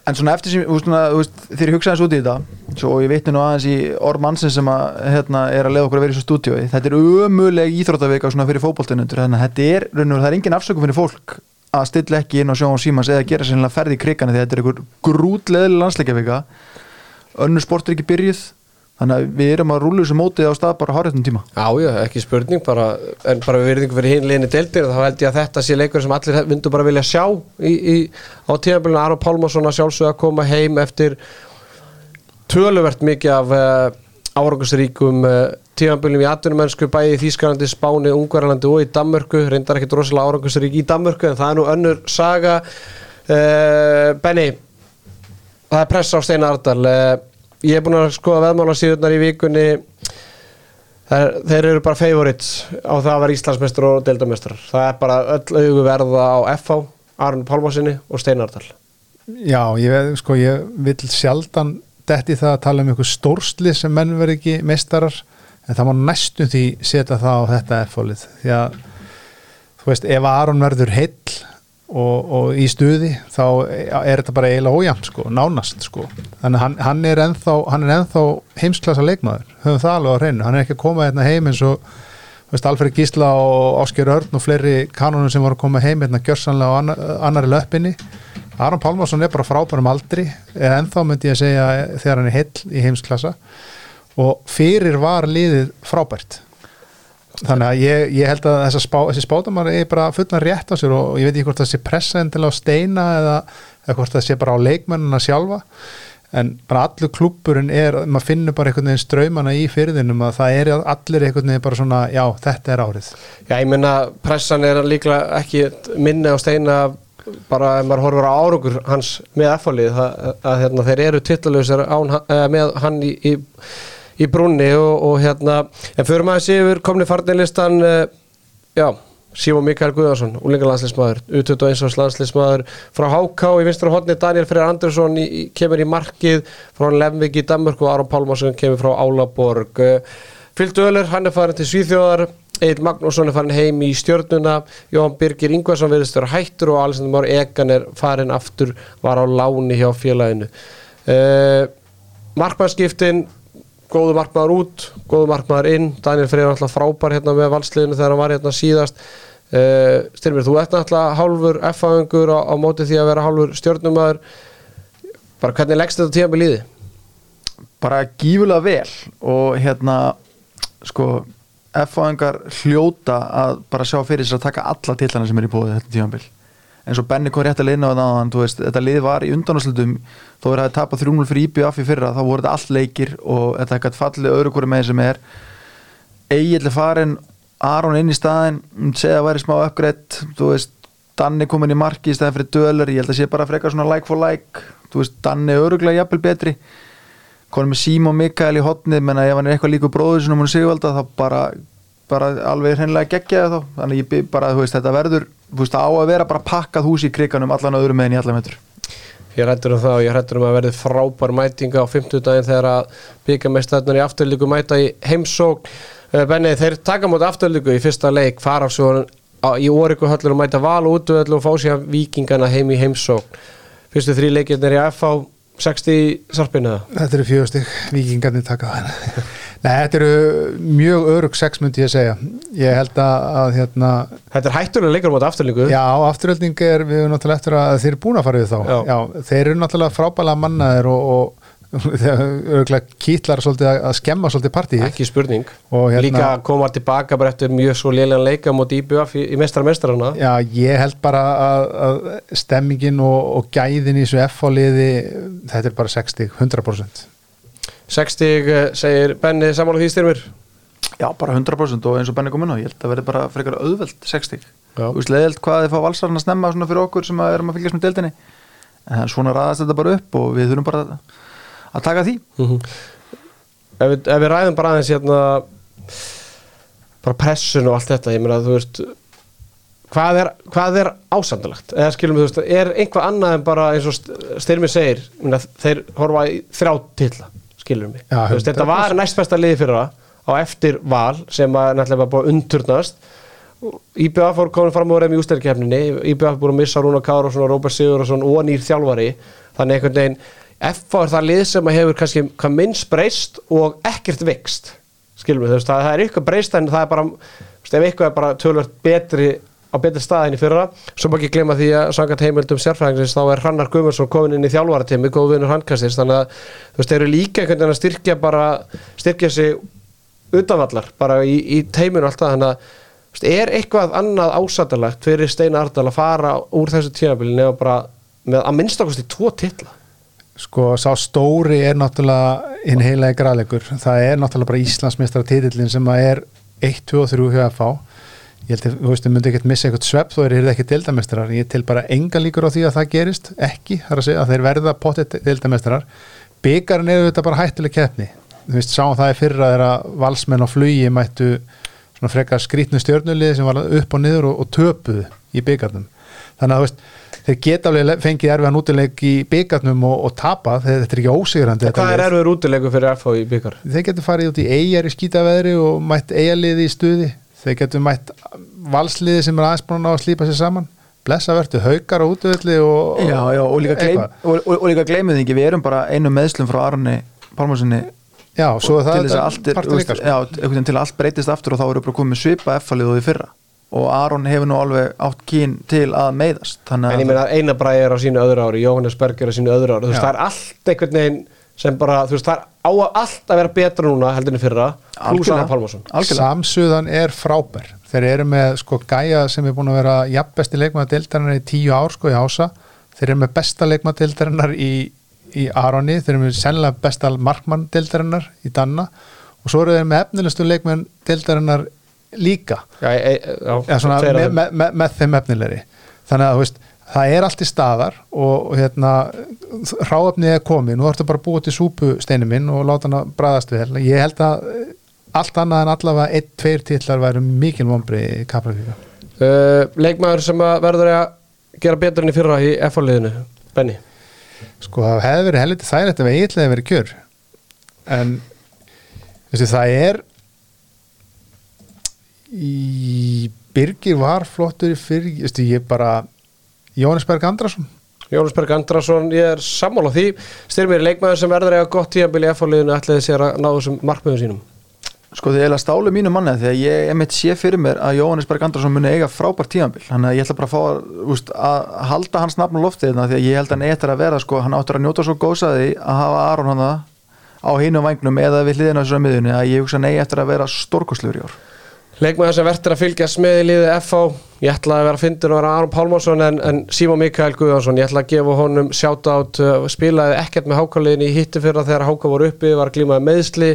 En svona eftir sem, þú veist, þegar ég hugsa eins út í þetta svo ég vitni nú aðeins í orð mannsins sem að, hérna, er að leiða okkur að vera í svo stúdíói. Þetta er ömuleg íþróttavika svona fyrir fótboltinundur þannig að þetta er, raun og það er engin afsökum fyrir fólk að stilla ekki inn á sjón og símans eða gera sérlega ferði í krikana því þetta er einhver grútleðileg landsleikjavika. Önnur sport er ekki byrjuð þannig að við erum að rúlu þessu mótið á stað bara háréttum tíma. Já, já, ekki spurning bara, en bara við verðum fyrir hinn liðinni deildir þá held ég að þetta sé leikur sem allir myndu bara vilja sjá í, í, á tímabilinu. Aron Pálmarsson að sjálfsögða að koma heim eftir töluvert mikið af uh, árangusríkum uh, tímabilinu í atvinnumennsku bæði í Þýskalandi, Spáni, Ungverjalandi og í Danmörku. Reyndar ekki rosalega árangusrík í Danmörku en það er nú önnur saga. Uh, Benny það er pressa á Steinar Ardal ég er búin að skoða veðmála síðurnar í vikunni Þeir, þeir eru bara favorites á það að vera Íslandsmeistur og deildamestrar. Það er bara öll augu verða á FH, Arn Pálmarsinni og Steinardal. Já, ég, veð- sko, ég vil sjaldan detti það að tala um einhver stórsli sem menn verið ekki meistarar en það má næstum því setja það á þetta F-fólið því að þú veist, ef Aron verður heill og, og í stuði þá er þetta bara eiginlega ójæmt sko, nánast sko. Þannig að hann, hann er ennþá, ennþá heimsklassa leikmaður, höfum það alveg á hreinu. Hann er ekki að koma hérna heim eins og Alfred Gísla og Ásker Örn og fleiri kanonum sem voru að koma heim hérna gjörsanlega á annar, annari löppinni. Aron Pálmarsson er bara frábærum aldri eða ennþá myndi ég að segja þegar hann er heill í heimsklassa og fyrir var liðið frábært þannig að ég, ég held að spá, þessi spátamar er bara fullan rétt á sér og ég veit ekki hvort það sé pressa endilega á steina eða, eða hvort það sé bara á leikmennina sjálfa. En bara allur klúpurinn er, maður finnur bara einhvern veginn ströymana í fyrðinum að það er allir einhvern veginn bara svona, já, þetta er árið. Já, ég menna pressan er líklega ekki minni á Steina bara ef maður horfur á árangur hans með F-fólið að, að hérna, þeir eru titlalösar með hann í, í, í brunni og, og hérna en fyrir maður séur komni farnilistan uh, já, Símon Mikael Guðarsson úlingalandslismæður, U21 árs landslismæður frá HK í vinstra hodni Daniel Freyr Andersson í, kemur í markið frá Lemvik í Danmörk og Aron Pálmarsson kemur frá Álaborg. Fylgdu Öller, hann er farin til Svíþjóðar Egil Magnússon er farin heim í stjörnuna Jóhann Birgir Ingvarsson verðist vera hættur og Alessandr Már Egan er farin aftur var á láni hjá félaginu. Uh, Markmannskiptin góðu markmaður út, góðu markmaður inn. Daniel Freyr er alltaf frábær hérna með valsliðinu þegar hann var hérna síðast. Uh, Styrmir, þú ert náttúrulega hálfur F-aðingur á, á móti því að vera hálfur stjörnumæður bara hvernig leggst þetta tíma með líði? bara gífulega vel og hérna sko F-fáingar hljóta að bara sjá fyrir sér að taka alla tillana sem er í bóði þetta tímanbill eins og Benny kom rétt að leina á þann veist, þetta lið var í undanáslutum þó er það tapað 3-0 fyrir IBF í fyrra þá voru þetta allt leikir og þetta er fallið öðru hverju með sem er. Egil er farin Aron inn í staðin segja að væri smá uppgreitt Danni komin í marki í staðin fyrir Döler, ég held að sé bara frekar svona like for like, veist, Danni öruglega jafnvel betri. Konum með Símon Mikael í hotnið menna ef hann er eitthvað líku bróður sem hún sigvalda þá bara, bara alveg hreinlega geggja þá, þannig ég bara þú veist, þetta verður, þú veist, á að vera bara pakkað hús í kriganum allan öðrum meðin í allan metur Ég rættur um það og ég rættur um að verði frábær mætinga á 50 daginn þegar að byggamestæðnar í afturlíku mæta í heimsókn. Uh, Benni, þeir taka móti afturlíku í fyrsta leik, fara svo í Óriku höllur og mæta val útvöðlu og fá sér vikingana heim í heimsókn. Fyrstu þrý leikirnir í FH, 60 sarpinu það. Þetta eru fjögustig, vikingarnir taka það Nei, þetta eru mjög örug sex myndi ég að segja Ég held að, að hérna, Þetta er hættulega leikur móti afturlíku. Já, afturölding er við náttúrulega eftir að þeir eru búin að fara við þá Já. þeir eru náttúrulega frábælega mannaðir og, og eru kýtlar að að skemma svolítið partíð Ekki spurning. Og hérna- Líka koma tilbaka bara eftir mjög svo lélega leika móti IBF í, í mestra mestrarana. Já, ég held bara að, að stemmingin og, og gæðin í þessu F-fáliði, þetta er bara 60, 100%. 60 uh, segir Benni samála því styrmir. Já, bara 100% og eins og Benni kom inn á ég held að verði bara frekar auðveld 60 Já. Þú veist, leðilt hvað þið fá valsarinn að snemma svona fyrir okkur sem að erum að fylgjast með deildinni en svona raðast þetta bara upp og við þurfum bara að, að taka því. Mm ef, við, ef við ræðum bara aðeins hérna bara pressun og allt þetta ég meina þú veist hvað er, hvað er ásandalagt eða skilum við, þú veist, er einhvað annað en bara eins og styrmi segir minna, þeir horfa í þrjá tilla skilum við, þú veist, þetta var næst besta liði fyrra á eftir val sem að búið að undturnast IBF fór komin fram úr þeim í ústæðarkefninni IBF búið að missa Rúna Kárásson og Róbert Sigurðarsson og nýr þjálfari þannig einhvern veginn FA er það lið sem hefur kannski hvað minnst breyst og ekkert vext skilum við, þú veist, það, það er eitthvað breyst en það er bara, þú veist, ef eitthvað er bara tölvört betri á betri staðin í fyrra svo má ekki glemma því að sangat heimildum sérfræðingsins þá er Hrannar Guðmundsson komin inn í þjálfaratími góð vinnur handkastist þannig að þú veist, þeir eru líka einhvern veginn að styrkja bara styrkja sig utanvallar bara í, í teiminu alltaf þannig að þú veist, er eitthvað annað ásættalegt fyrir Steina Ardal að fara úr þessu tímabili nefnum bara með að minnstakosti tvo titla Sko, sá stóri er náttúrulega hinn heilagi græleikur. Það er náttúrulega bara Íslandsmeistra titillin sem að er 1, 2 og 3 hjá FH. Ég held að, þú veist, þau myndi ekkert missa eitthvað svepp þó er þeir ekki deildamestrar. Ég til bara enga líkur á því að það gerist, ekki, þar að segja að þeir verða potið deildamestrar. Byggarinn er þetta bara hættileg keppni. Þú veist, sáum það í fyrra þegar að valsmenn á flugi mættu svona frekar skrítnu stjörnulið sem var upp og niður og, og töpuðu í byggarnum. Þannig að, þú veist, þeir geta alveg fengið erfiðan útileik í byggarnum og, og tapa þegar þetta er ekki ósigrandi Hvað er erfiður útilegu fyrir FH í byggar? þeir getur farið út í eigjar í skýtaveðri og mætt eigjaliði í stuði. Þeir getur mætt valsliði sem er aðeins búin að ná að slípa sér saman. Blessa verður haukar á útvöldi og, og líka, gleym, og, og, og líka gleymið við erum bara einu meðslum frá Arni Pálmarssoni já, svo er það til þess að allt, breytist aftur og þá eru bara komið svipa F-falið og því fyrra og Aron hefur nú alveg átt kín til að meiðast þannig En ég meina Einar Bræði er á sínu öðru ári Jóhannes Berg er á sínu öðru ári. Þú veist, það er allt einhvern veginn sem bara, þú veist, það er á að allt að vera betra núna heldur en í fyrra. Anna Pálmarsson algjörlega, samsuðan er frábær. Þeir eru með sko gæja sem er búin að vera jafnbesti leikmaður deildarinnar í tíu ár sko í ása. Þeir eru með besta leikmaður deildarinnar í, í Aroni, þeir eru með sennilega besta markmann deildarinnar í Danna. Og svo eru þeir með efnilegustu leikmann deildarinnar líka. Já, e, e, já, svona, tveir af með, þeim. með, þeim efnilegri. Þannig að veist, það er allt í staðar og, hérna ráöfnið er komið, nú ertu bara að búa til súpusteinu minn og láta hann að bræðast vel. Ég held að eh, allt annað en allavega einn, tveir titlar væru mikil vombri í Kaplafíka uh, Leikmaður sem að verður að gera betur enn í fyrra í F-liðinu Benny? Sko það hefði verið helviti þægilegt ef eiginlega verið kjör. En þessi, það er í Birgir var flottur í fyrir þessi, ég bara Jóhannes Berg Andrason. Jónas Berg Andrason, ég er sammála því. Styrmir leikmaður sem verður að gott tíðanbili í F-liðinu ætlaði sér að ná þessum markmiðum sínum? Sko þið eiginlega stálu mínu manni þegar ég emitt sé fyrir mér að Jóhannes Berg Andrason muni eiga frábært tímanbíl þannig að ég ætla bara að fá að, úst, að halda hans nafn á loftið þarna því að ég held að hann eittir að vera sko, hann áttur að njóta svo góðsaði að hafa Aron hann á hínum vangnum eða við hliðina á þessari miðunni að ég hugsa nei eftir að vera stórkoslur í ár Leikmaður sem verður að fylgjast með í liðið FH ég ætla að vera að fyndur að vera Aron Pálmarsson en, en Símon Mikael Guðjónsson. Ég ætla að gefa honum shoutout. Uh, spilaði ekkert með hákáliðin í hitti fyrra þegar háká voru uppi, var að glímaði meðsli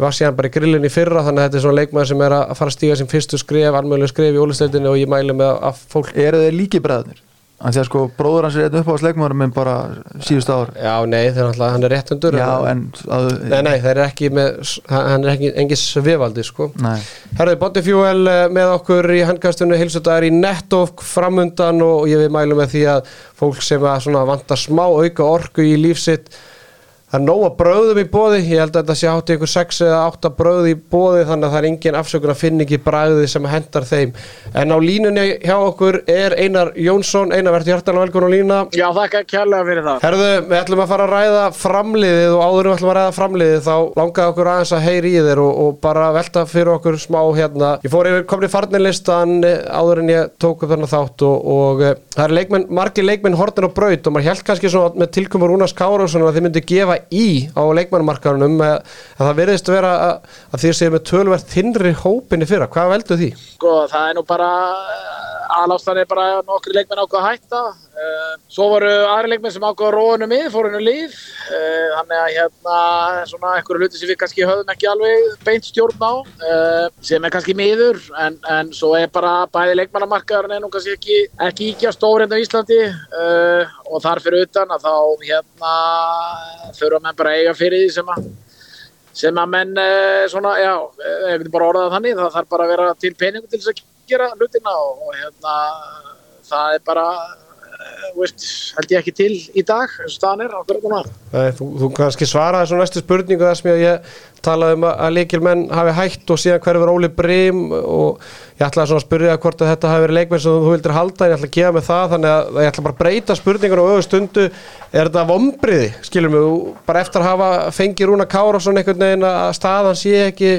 var síðan bara í grillin í fyrra þannig að þetta er svona leikmaður sem er að fara að stíga sem fyrstu skref, almjölu skref í ólisteildinu og ég mælu með að fólk eru þeir líki bræðnir því að sko bróður hans er einn uppáðsleikmaður minn bara síðustu ár Já, nei, þeir náttúrulega, hann er réttundur já en að, Nei, nei, þeir eru ekki með, hann er ekki engin svivaldi, sko nei. Herðu, Bodyfuel eh, með okkur í handkastunni hilsudagar í Netofk framundan og ég vil mælu með því að fólk sem að svona vantar smá auka orku í lífsitt það er nóga bröðum í bóði ég held að þetta sé átti ykkur 6 eða 8 bröð í bóði þannig að það er engin afsökun að finna ekki bragði sem hendar þeim en á línunni hjá okkur er Einar Jónsson Einar, verður hjartalega velkomin á línuna Já, þakka kærlega fyrir það. Herðu, við ætlum að fara að ræða framliðið og áður en við ætlum að ræða framliðið þá langaði okkur aðeins að heyri í þér og, og bara velta fyrir okkur smá hérna. Ég fór yfir komni farnilistan áður en ég tók upp þarna þátt og, og eh, það er leikmenn, margir leikmenn hortin og braut og maður held kannski svona með tilkomur Rúnas Kárásson að þið myndi gefa í á leikmennmarkarunum að, að það veriðist vera að, að þið séu með tölverð þinnri hópinni fyrra. Hvað veldu því? Sko, það er nú bara, aðlástan er bara nokkri leikmenn ákvað að hætta. Uh, svo voru aðri leikmenn sem ákvað að róa hennu mið, fór hennu líf. Uh, þannig að hérna, svona einhverju hluti sem við kannski höfum ekki alveg beint stjórn á, uh, sem er kannski miður, en, en svo er bara bæði leikmannamarkaðurinn er nú kannski ekki, ekki íkja stór hérna á Íslandi og þar fyrir utan að þá hérna þurfa menn bara eiga fyrir því sem að sem að menn eh, svona, já, ef við bara orðað þannig, það þarf bara að vera til peningu til þess að gera hlutina og, og hérna það er bara eh, veist, held ég ekki til í dag eins og staðan er hverju konar Nei, þú, þú kannski svaraði svo næstu spurningu þar sem ég, talaði um að, að leikilmenn hafi hætt og síðan hverju var Óli Brím og ég ætlaði svona að spyrja hvort að þetta hafi verið leikmenn sem þú vildir halda en ég ætla að gefa mig það þannig að ég ætla bara að breyta spurningun og auðvitað stundu. Er þetta vombriði, skilur mig? Þú- bara eftir að hafa fengið Rúna Kárásson einhvern veginn að staðan sé ekki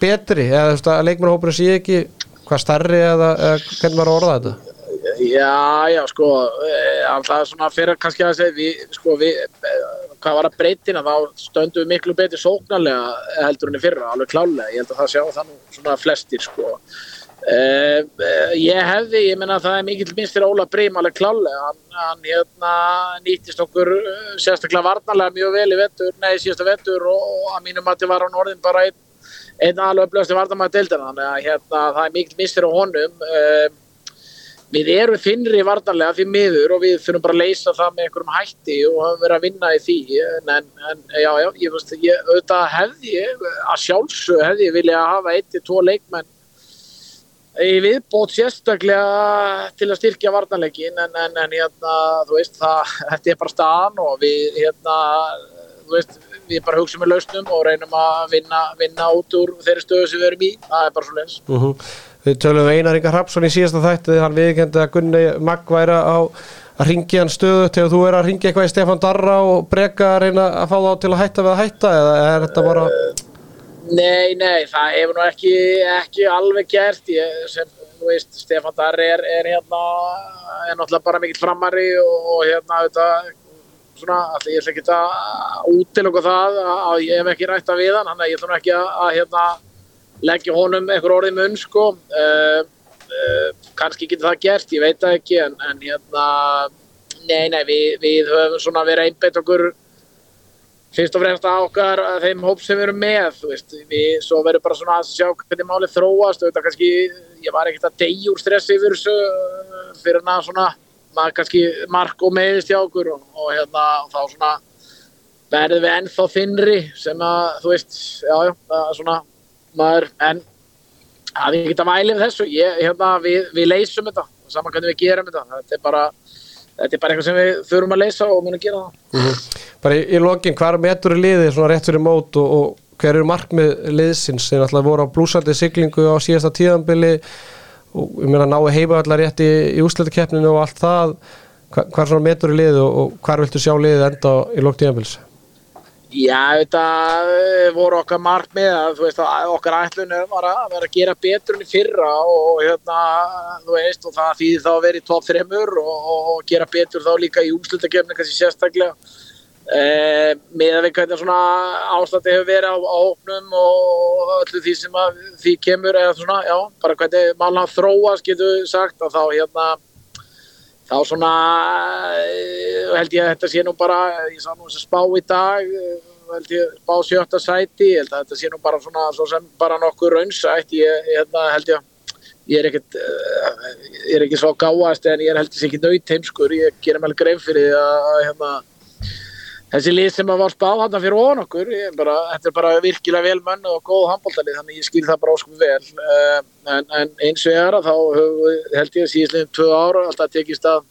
betri eða að leikmennhópurinn sé ekki hvað starri eða, eða hvernig maður orða þetta Já, já, sko, eh, alltaf svona fyrir kannski að segja, við, sko, við, eh, hvað var að breytina, þá stöndum við miklu betur sóknarlega heldur enn í fyrra, alveg klálega, ég held að það sjá það nú svona flestir, sko. Uh, ég hefði, ég menna að það er mikill minnst fyrir Óla Brím alveg klálega, hann, hann hérna nýttist okkur eh, sérstaklega varnarlega mjög vel í vettur, nei síðasta vettur og, og að mínum að þið var hann orðin bara einn, einn alveg upplöðasti varnarmæði deildina, þannig að hérna það er mikill minnst fyrir honum, uh, við erum finnri varnarlega því miður og við þurfum bara að leysa það með einhverjum hætti og höfum verið að vinna í því. En, en, já, já, ég veist ég, auðvitað hefði ég, að sjálfsög hefði ég vilja hafa eitt til tvo leikmenn í viðbót sérstaklega til að styrkja varnarleikin en, en, en hérna, þú veist það, þetta er bara staðan og við hérna, þú veist, við bara hugsaum með lausnum og reynum að vinna, vinna út úr þeirri stöðu sem við erum í, það er bara svo leins Mhm. Við tölum Einar Inga Hrapsson í síðasta þætti hann viðkendi að Gunni Magg væri á að ringja hann stöðu til þú er að ringja eitthvað í Stefán Darra og breka að reyna að fá þá til að hætta við að hætta eða er þetta bara Nei, nei, það hefur nú ekki, ekki alveg gert. Ég, sem, þú veist, Stefán Darri er, er hérna, er náttúrulega bara mikill framari og, og hérna, þetta, svona, allir ég ætla ekki að útiloka það að ég hef ekki rætt að við hann, þannig að ég nú ekki að hérna, leggja honum einhver orðið mun, sko, uh, uh, kannski getur það gert, ég veit það ekki, en, en hérna, nei, nei, við, við höfum svona verið einbeitt okkur fyrst og fremst að okkar að þeim hóp sem við erum með veist, við, svo verður bara svona að sjá hvernig málið þróast, auðvitað kannski ég var ekkert að deyja úr stressi yfir þessu uh, fyrir en að svona maður kannski mark og meðist hjá okkur og, og hérna og þá svona verðum við ennþá þinnri sem að þú veist, já, já, svona maður, en að við geta mælið við þessu, ég, hérna við, við leysum þetta, saman hvernig við gerum þetta. Þetta er bara, þetta er bara eitthvað sem við þurfum að leysa og munum gera það. Bara í, í lokin hvar metur er liðið svona rétt fyrir mót og, og hver eru markmið liðsins? Þeir náttúrulega voru á blúsandi siglingu á síðasta tíðanbili og ég meina náðu heipa allar rétt í, í úsleitakeppninu og allt það. Hvar, hvar svona metur er liðið og, og hvar viltu sjá liðið enda í lok tíðanbils Já, þetta eh, voru okkar markmið að þú veist að okkar ætlun er bara að vera að gera betur enn fyrra og hérna, þú veist, og það þýðir þá að vera í top 3 og, og, gera betur þá líka í úrslutakefni kannski sérstaklega. Eh, með að við hvernig svona ástætti hefur verið á, á hópnum og öllu því sem að því kemur eða svona, já, bara hvernig málna þróast getur við sagt að þá hérna þá svona eh, held ég að þetta sé nú bara ég sá nú þess að spá í dag eh, held ég spá sjötta sæti ég held að þetta sé nú bara svona svo sem bara nokkur raunsætt ég, ég hérna, held ég ég er ekkert eh, ég er ekki svo gáast en ég er held ég sé ekki nöyt heimskur ég gerum alveg grein fyrir að að, hérna þessi lið sem að var spáð hann fyrir ofan okkur bara, þetta er bara virkilega vel mönn og góð handbóltalið þannig ég skil það bara óskum vel. Uh, en, en eins og ég er að þá held ég síðastlega tvö ára alltaf tekist að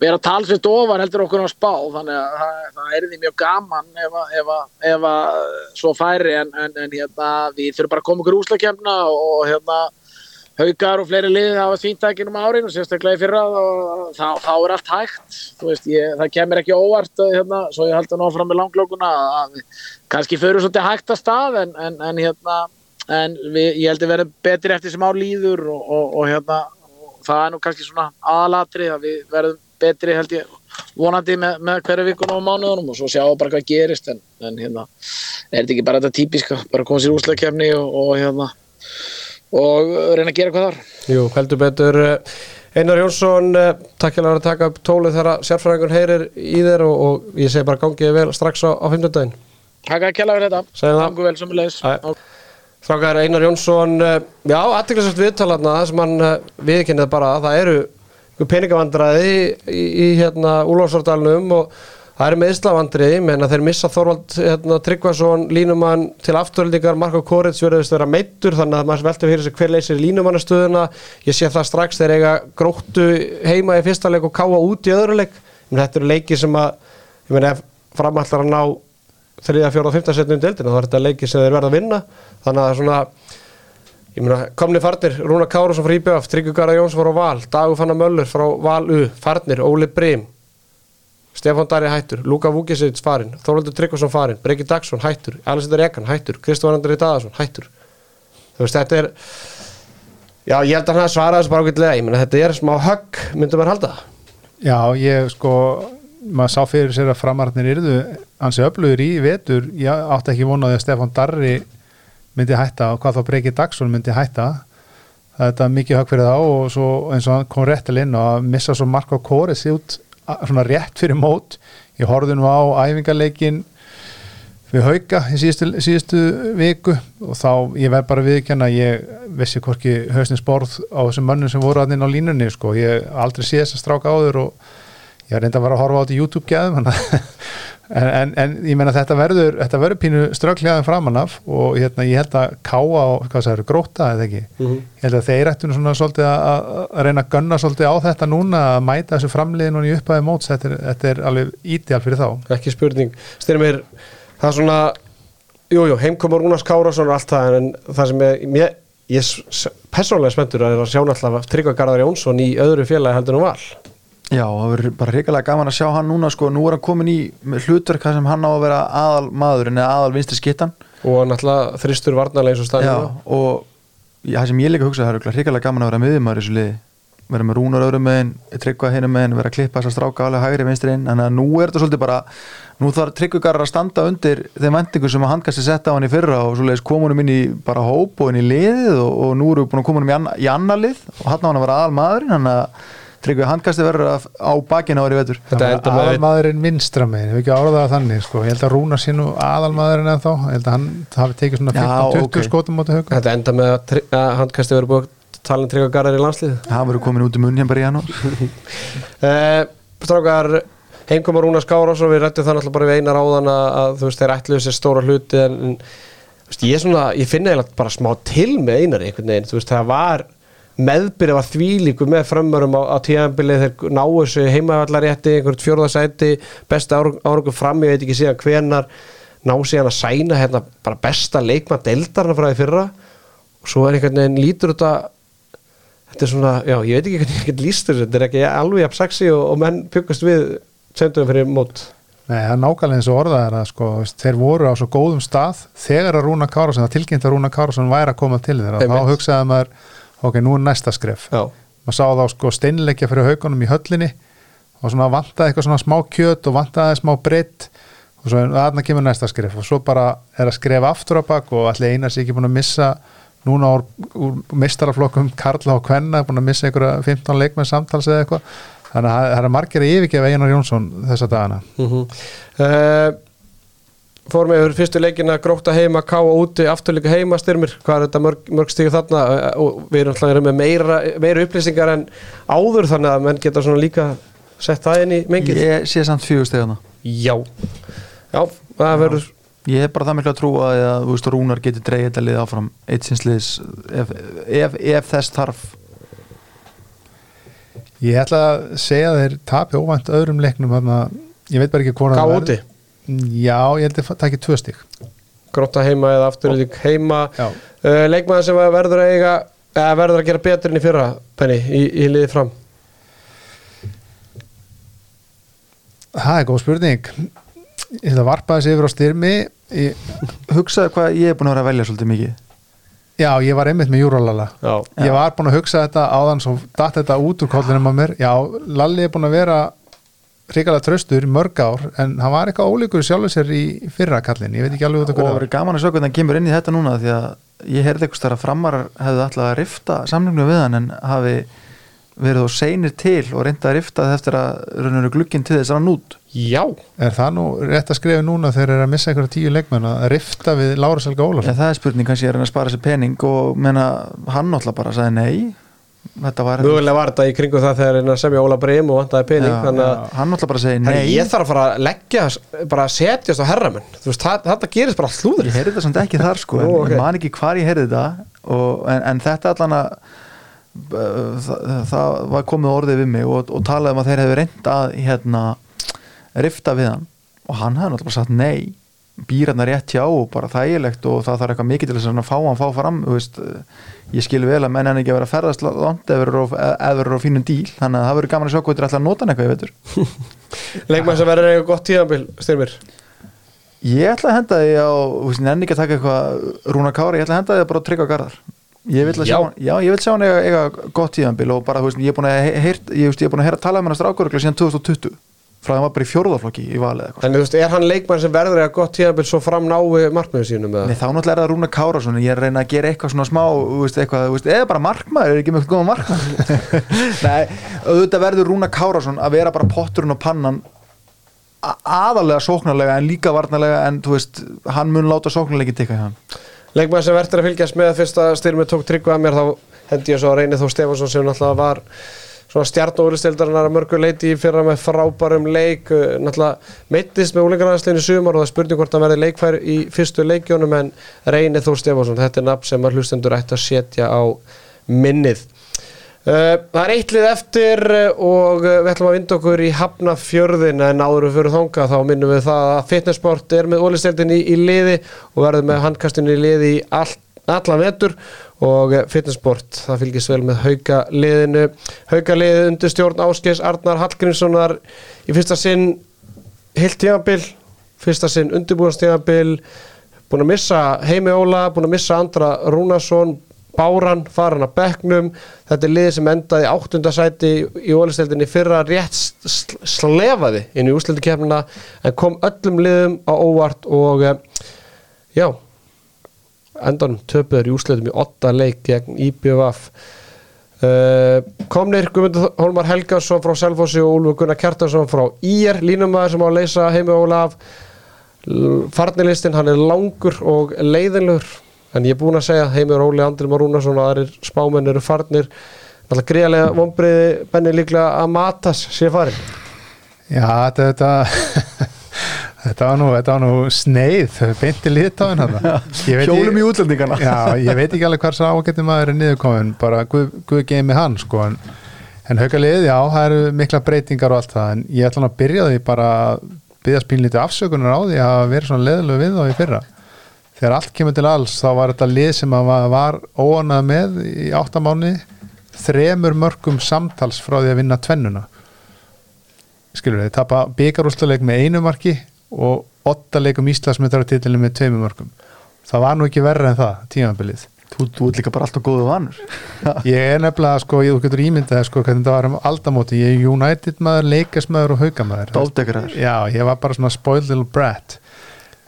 vera talsvist ofar heldur okkur á spá þannig að það, það er því mjög gaman ef að, ef að, ef að svo færi en, en, en hérna við þurfum bara að koma okkur úslakefna og hérna haukar og fleiri lið hafa svíntækinum árin og sérstaklega í fyrra og þá, þá er allt hægt. Veist, ég, það kemur ekki óvart að, hérna, svo ég held að ná fram með langlókuna að kannski förum svolítið hægt að stað en, en, en hérna en við, ég held að verðum betri eftir sem á líður og, og, og hérna það er nú kannski svona aðalatri að við verðum betri held ég vonandi með, með hverju vikun og mánuðunum og svo sjáum bara hvað gerist en, en hérna er þetta ekki bara þetta típiska bara koma sér úsleikefni og, og hérna og reyna að gera hvað þar. Jú, heldur betur eh, Einar Jónsson, eh, takk hjá að taka upp tólið þegar sérfræðingur heyrir í þér og, og ég segi bara gangið vel strax á, á 15 daginn Takk að kella fyrir þetta. Gangu vel sem leis Æ. Strákar Einar Jónsson Já, aðtiklisvægt viðtalarna sem hann uh, viðkynnið bara að það eru einhver peningavandræði í, í, í hérna Úlfarsordalunum og Það er með Íslavandriði, menn að þeir missa Þorvald hérna, Tryggvason, línumann til afturöldingar, Marko Korits verðist vera meittur, þannig að maður veltum fyrir sig hver leysir línumannastöðuna. Ég sé það strax þegar eiga gróttu heima í fyrsta leik og káa út í öðru leik. Men þetta eru leiki sem að, ég meina, ef framallar að ná þriða, fjóra og fymta setnum deildina, þá er þetta leiki sem þeir verða að vinna. Þannig að svona, komni farnir, Rúna Kárusson frá IBF, Tryggvi Garðar Jóns Stefán Dari hættur, Luka Vúkisits farinn, Þorvaldur Tryggvason farinn, Breki Dagsson hættur, Alessandur Ekan hættur, Kristofan Andri Daðarsson hættur. Þú veist, þetta er, já, ég held að hann hafi svarað þessu bara ágætlega, ég menna, þetta er smá högg, myndum maður halda. Já, ég sko maður sá fyrir sér að framarnir yrðu hansi öflugur í vetur ég átti ekki vonaði að Stefán Darri myndi hætta og hvað þá Breki Dagsson myndi hætta þetta er mikið högg fyrir þá og svo eins og hann kom réttil inn og að missa svo Marko Kóres út svona rétt fyrir mót. Ég horfði nú á æfingarleikin við hauka í síðustu, síðustu viku og þá ég verð bara viðkjanna ég vissi hvorki hausnins borð á þessum mönnum sem voru að inn á línunni sko, ég aldrei sé þess að stráka áður og ég reynda að vera að horfa á þetta YouTube-gæðum en, en, en ég meina þetta verður þetta verður pínu strögglegaðin framan af og hérna, ég held að káa það eru gróta eða ekki? Ég held að þeir ættu nú svona svolítið að, að- reyna að gunna svolítið á þetta núna að mæta þessu framliðin og í upphæði móts. Þetta er, þetta er alveg ídjál fyrir þá. Ekki spurning. Styrir það er svona jújú, jú, heimkomur Rúnars Kárásson og allt það en það sem ég, ég, ég persónlega spenntur að að sjá náttúrulega Tryggva Garðar Jónsson í öðru félagi heldur en val Já, það verður bara reikalega gaman að sjá hann núna sko, nú er hann komin í með hlutverk þar sem hann á að vera aðal maðurinn eða aðal vinstri skittan og náttúrulega þristur varnarlega eins og staðinu og það sem ég líka hugsa það er reikalega gaman að vera miðjumæður í þessu liði. Vera með rúnar öðrum megin, tryggva hinum megin vera að klippa þess að stráka alveg hægri vinstri inn. Þannig að nú er þetta svolítið bara nú þarf tryggvugarrar að standa undir þeim vendingu sem að hann kannski setta á hann í fyrra og svoleiðis komunum inn í bara hóp og inn í liðið og, og nú eru við búin að koma um í, anna, í annar lið og hann á hann að vera aðal maðurinn þannig að tryggvi handkasti verður á bakinu ári vetur. Aðalmaðurinn vinstra megin, hefur ekki orðað það þannig sko. ég held að Rúna sé nú aðalmaðurinn en þá ég held að hann hafi tekið svona Já, 15-20 ok. skotum átta hauka. Þetta enda með að, að hann kannski verið búið að tala um Tryggva Garðar í landslið hann verður komin út um munn hérna bara í janúar. Uh, strákar heimkomur Rúnars Kárásson við rættum það náttúrulega bara við einar áðan að, að þú veist þeir ætluðu sér stóra hluti en, veist, ég er svona, ég finna eiginlega bara smá til með einar einhvern veginn, þú veist það var meðbyrði var þvílíku með frömmurum á, á tíðanbilið þeir náu þessu heimavallarétti, einhvern fjórðasæti besta árangur fram, ég veit ekki síðan hvenar ná síðan að sæna hérna bara besta leikmann deildarna frá því fyrra. Og svo er einhvern veginn lítur þetta þetta er svona, já, ég veit ekki hvernig ég get líst þessu, þetta er ekki alveg jafn sexy og, og menn byggast við semdugum fyrir mót. Nei, það er nákvæmlega eins og orðað er að sko, þeir voru á svo góðum stað þegar að Rúna Kárásson, það tilkynnt að Rúna Kárásson væri að koma til þeirra, þá hugsaði maður ok, nú er næsta skref. Já, maður sá þá sko steinleikja fyrir haugunum í höllinni og svona vantaði eitthvað svona smá kjöt og vantaði smá breytt og svo aðna kemur næsta skref og svo bara er að skrefa aftur á bak og allir einar sé ekki búin að missa núna úr, úr mistaraflokkum Karla og Kvenna, búin að missa einhverja 15 leikmenn samtals eða eitthvað. Þannig að það er margir að yfirgefa Einar Jónsson þessa dagana. Mm uh, fórum við yfir fyrstu leikina gróta heima, ká og úti, afturleika heima styrmir, hvað er þetta mörg, mörg stígu þarna? Og við erum alltaf með meira, meira upplýsingar en áður þannig að menn geta svona líka sett það inn í mengið. Ég sé samt fjögur stegana Já, já, það verður Ég hef bara það miklu að trúa að þú veist, Rúnar getur dreigð þetta lið áfram eitt sinsliðs ef, ef, ef þess þarf. Ég ætla að segja að þeir tapi óvænt öðrum leiknum þarna, ég veit bara ekki ká það úti, Já, ég held að það ekki tvö stík gróta heima eða afturleika heima. Uh, leikmaður sem verður að eiga eða verður að gera betur enn í fyrra Penny, í, í liði fram? Það er góð spurning. Ég ætla að varpa þessi yfir á styrmi. Ég, Hugsaðu hvað ég er búin að vera að velja svolítið mikið. Já, ég var einmitt með Júralala Já, Ég var búin að hugsa þetta áðan svo datt þetta út úr kollinum á mér. Já, Lalli er búin að vera hrikalega tröstur mörg ár en hann var eitthvað ólíkur sjálfur sér í fyrra kallin ég veit ekki alveg út af og hverju það það verður gaman að sjá hvernig hann kemur inn í þetta núna því að ég heyrði eitthvað stær að framar hefðu alltaf að rifta samlingum við hann en hafi verið og seinir til og reynda að rifta eftir að rauninu glugginn til þess að hann út. Já, Er það nú rétt að skrifa núna þegar þeir eru að missa einhverja tíu leikmenn að rifta við Lára Selga Já, Ólafsson það er spurning kannski er hann að spara sér pening og menna hann náttúrulega bara sagði nei þetta var Mögulega var þetta í kringu það þegar hann semja Óla Breim og vantaði pening Já, þannig að hann náttúrulega bara segi Herri, nei. ég þarf að fara að leggja, bara að setjast á herramenn. Þú veist, það, þetta gerist bara slúður ég heyrði þetta samt ekki þar sko en Nú, ok. ég man ekki hvar ég heyrði þetta og, en, en þetta allan að uh, það, það var komið orðið við mig og, og talaði um að þeir hefði reynd að hérna rifta við hann og hann hefði náttúrulega bara sagt nei býr hann rétt hjá og bara þægilegt og það þarf eitthvað mikið til þess að fá hann fá fram veist, uh, ég skil vel að menn hann ekki að vera að ferðast langt eða verður á fínum díl þannig að það verður gaman að sjá hvað þetta er alltaf að nota hann eitthvað Leikmann sem verður eitthvað gott tíðanbíl, styrmir? Ég ætla að henda því á, nenni ekki að taka eitthvað Rúna Kári, ég ætla að henda því að bara tryggja garðar. Ég vil sjá Já. ég vil sjá hann eiga gott tíðanbíl og bara, þú veist, ég er búin að heyrt, ég, veist, ég er búin að heyra tala um hann að strákurugla síðan 2020 frá það var bara í fjórðaflokki í valið eitthvað. En þú veist, er hann leikmann sem verður eitthvað gott tíðanbíl svo fram nái markmiðu sínum Nei, eða? þá náttúrulega er það Rúna Kárasson ég er að reyna að gera eitthvað svona smá veist, eitthvað, veist, eða bara markmaður, er ekki eitthvað góða markmaður Nei, auðvitað verður Rúna Kárasson að vera bara potturinn og pannan aðalega sóknarlega en líka varnarlega en þú veist, hann mun láta sóknarleikin tekka í hann Leikmann sem verður að fylgjast með svona stjarnóðuristildarinnar að mörgu leiti í fyrra með frábærum leik. Uh, náttúrulega meittist með úlingarnaðsleginu sumar og það spurning hvort hann verði leikfær í fyrstu leikjónum en reyni þó Stefansson þetta er nafn sem hlustendur ætti að setja á minnið. Uh, það er eitt lið eftir uh, og við ætlum að vinda okkur í Hafnafjörðin en áður við fyrir þanga þá minnum við það að fitnessport er með ólisteldin í, í liði og verður með handkastinu í liði í all, allan vetur og uh, fitnessport það fylgist vel með hauka liðinu. Hauka liðið undir stjórn Áskeis Arnar Hallgrímssonar í fyrsta sinn heilt tímabil fyrsta sinn undirbúðanstímabil búin að missa Heimi Óla búin að missa Andra Rúnarsson Báran farin að bekknum. Þetta er liðið sem endaði áttundasæti í ólisteldinni fyrra rétt sl- slefaði inn í úsleldikefnina en kom öllum liðum á óvart og eh, já endanum töpuður í úsleldum í 8 leik gegn IBVF uh, komnir Guðmundur Hólmar Helgason frá Selfossi og Úlfur Gunnar Kjartarsson frá IR línumæður sem á að leysa heimi Ólaf farnilistin hann er langur og leiðinlegur en ég er búinn að segja heimur Óli Andri Marúnarsson og aðrir spámenn eru farnir. Náttúrulega greiðlega vonbreiði benni líklega að matas sé farin Já, þetta, þetta, þetta, var nú, þetta var nú sneið, beinti litáin. Hjólum í útlendingana Já, ég veit ekki alveg hvað sá ágætti maður niðurkomin, bara guð, guð geimi hann, sko, en, en haukalið, já, það eru mikla breytingar og allt það, en ég ætla hann að byrja því bara að byggja spílnítið afsökunar á því að vera svona leðilegu við þá í fyrra. Þegar allt kemur til alls, þá var þetta lið sem að var, óanað með í áttamáni, þremur mörgum samtals frá því að vinna tvennuna skilur við, tapa byggarústaleik með einu marki og åtta leikum Íslandsmyndarartitlinu með tveimur mörgum það var nú ekki verra en það, tímabilið. Þú, þú ert líka bara alltaf góðu vanur. Ég er nefnilega, sko, ég þú getur ímyndað sko, hvernig þetta var um aldamóti, ég er United maður leikasmaður og haugamæður já, ég var bara svona spoiled little brat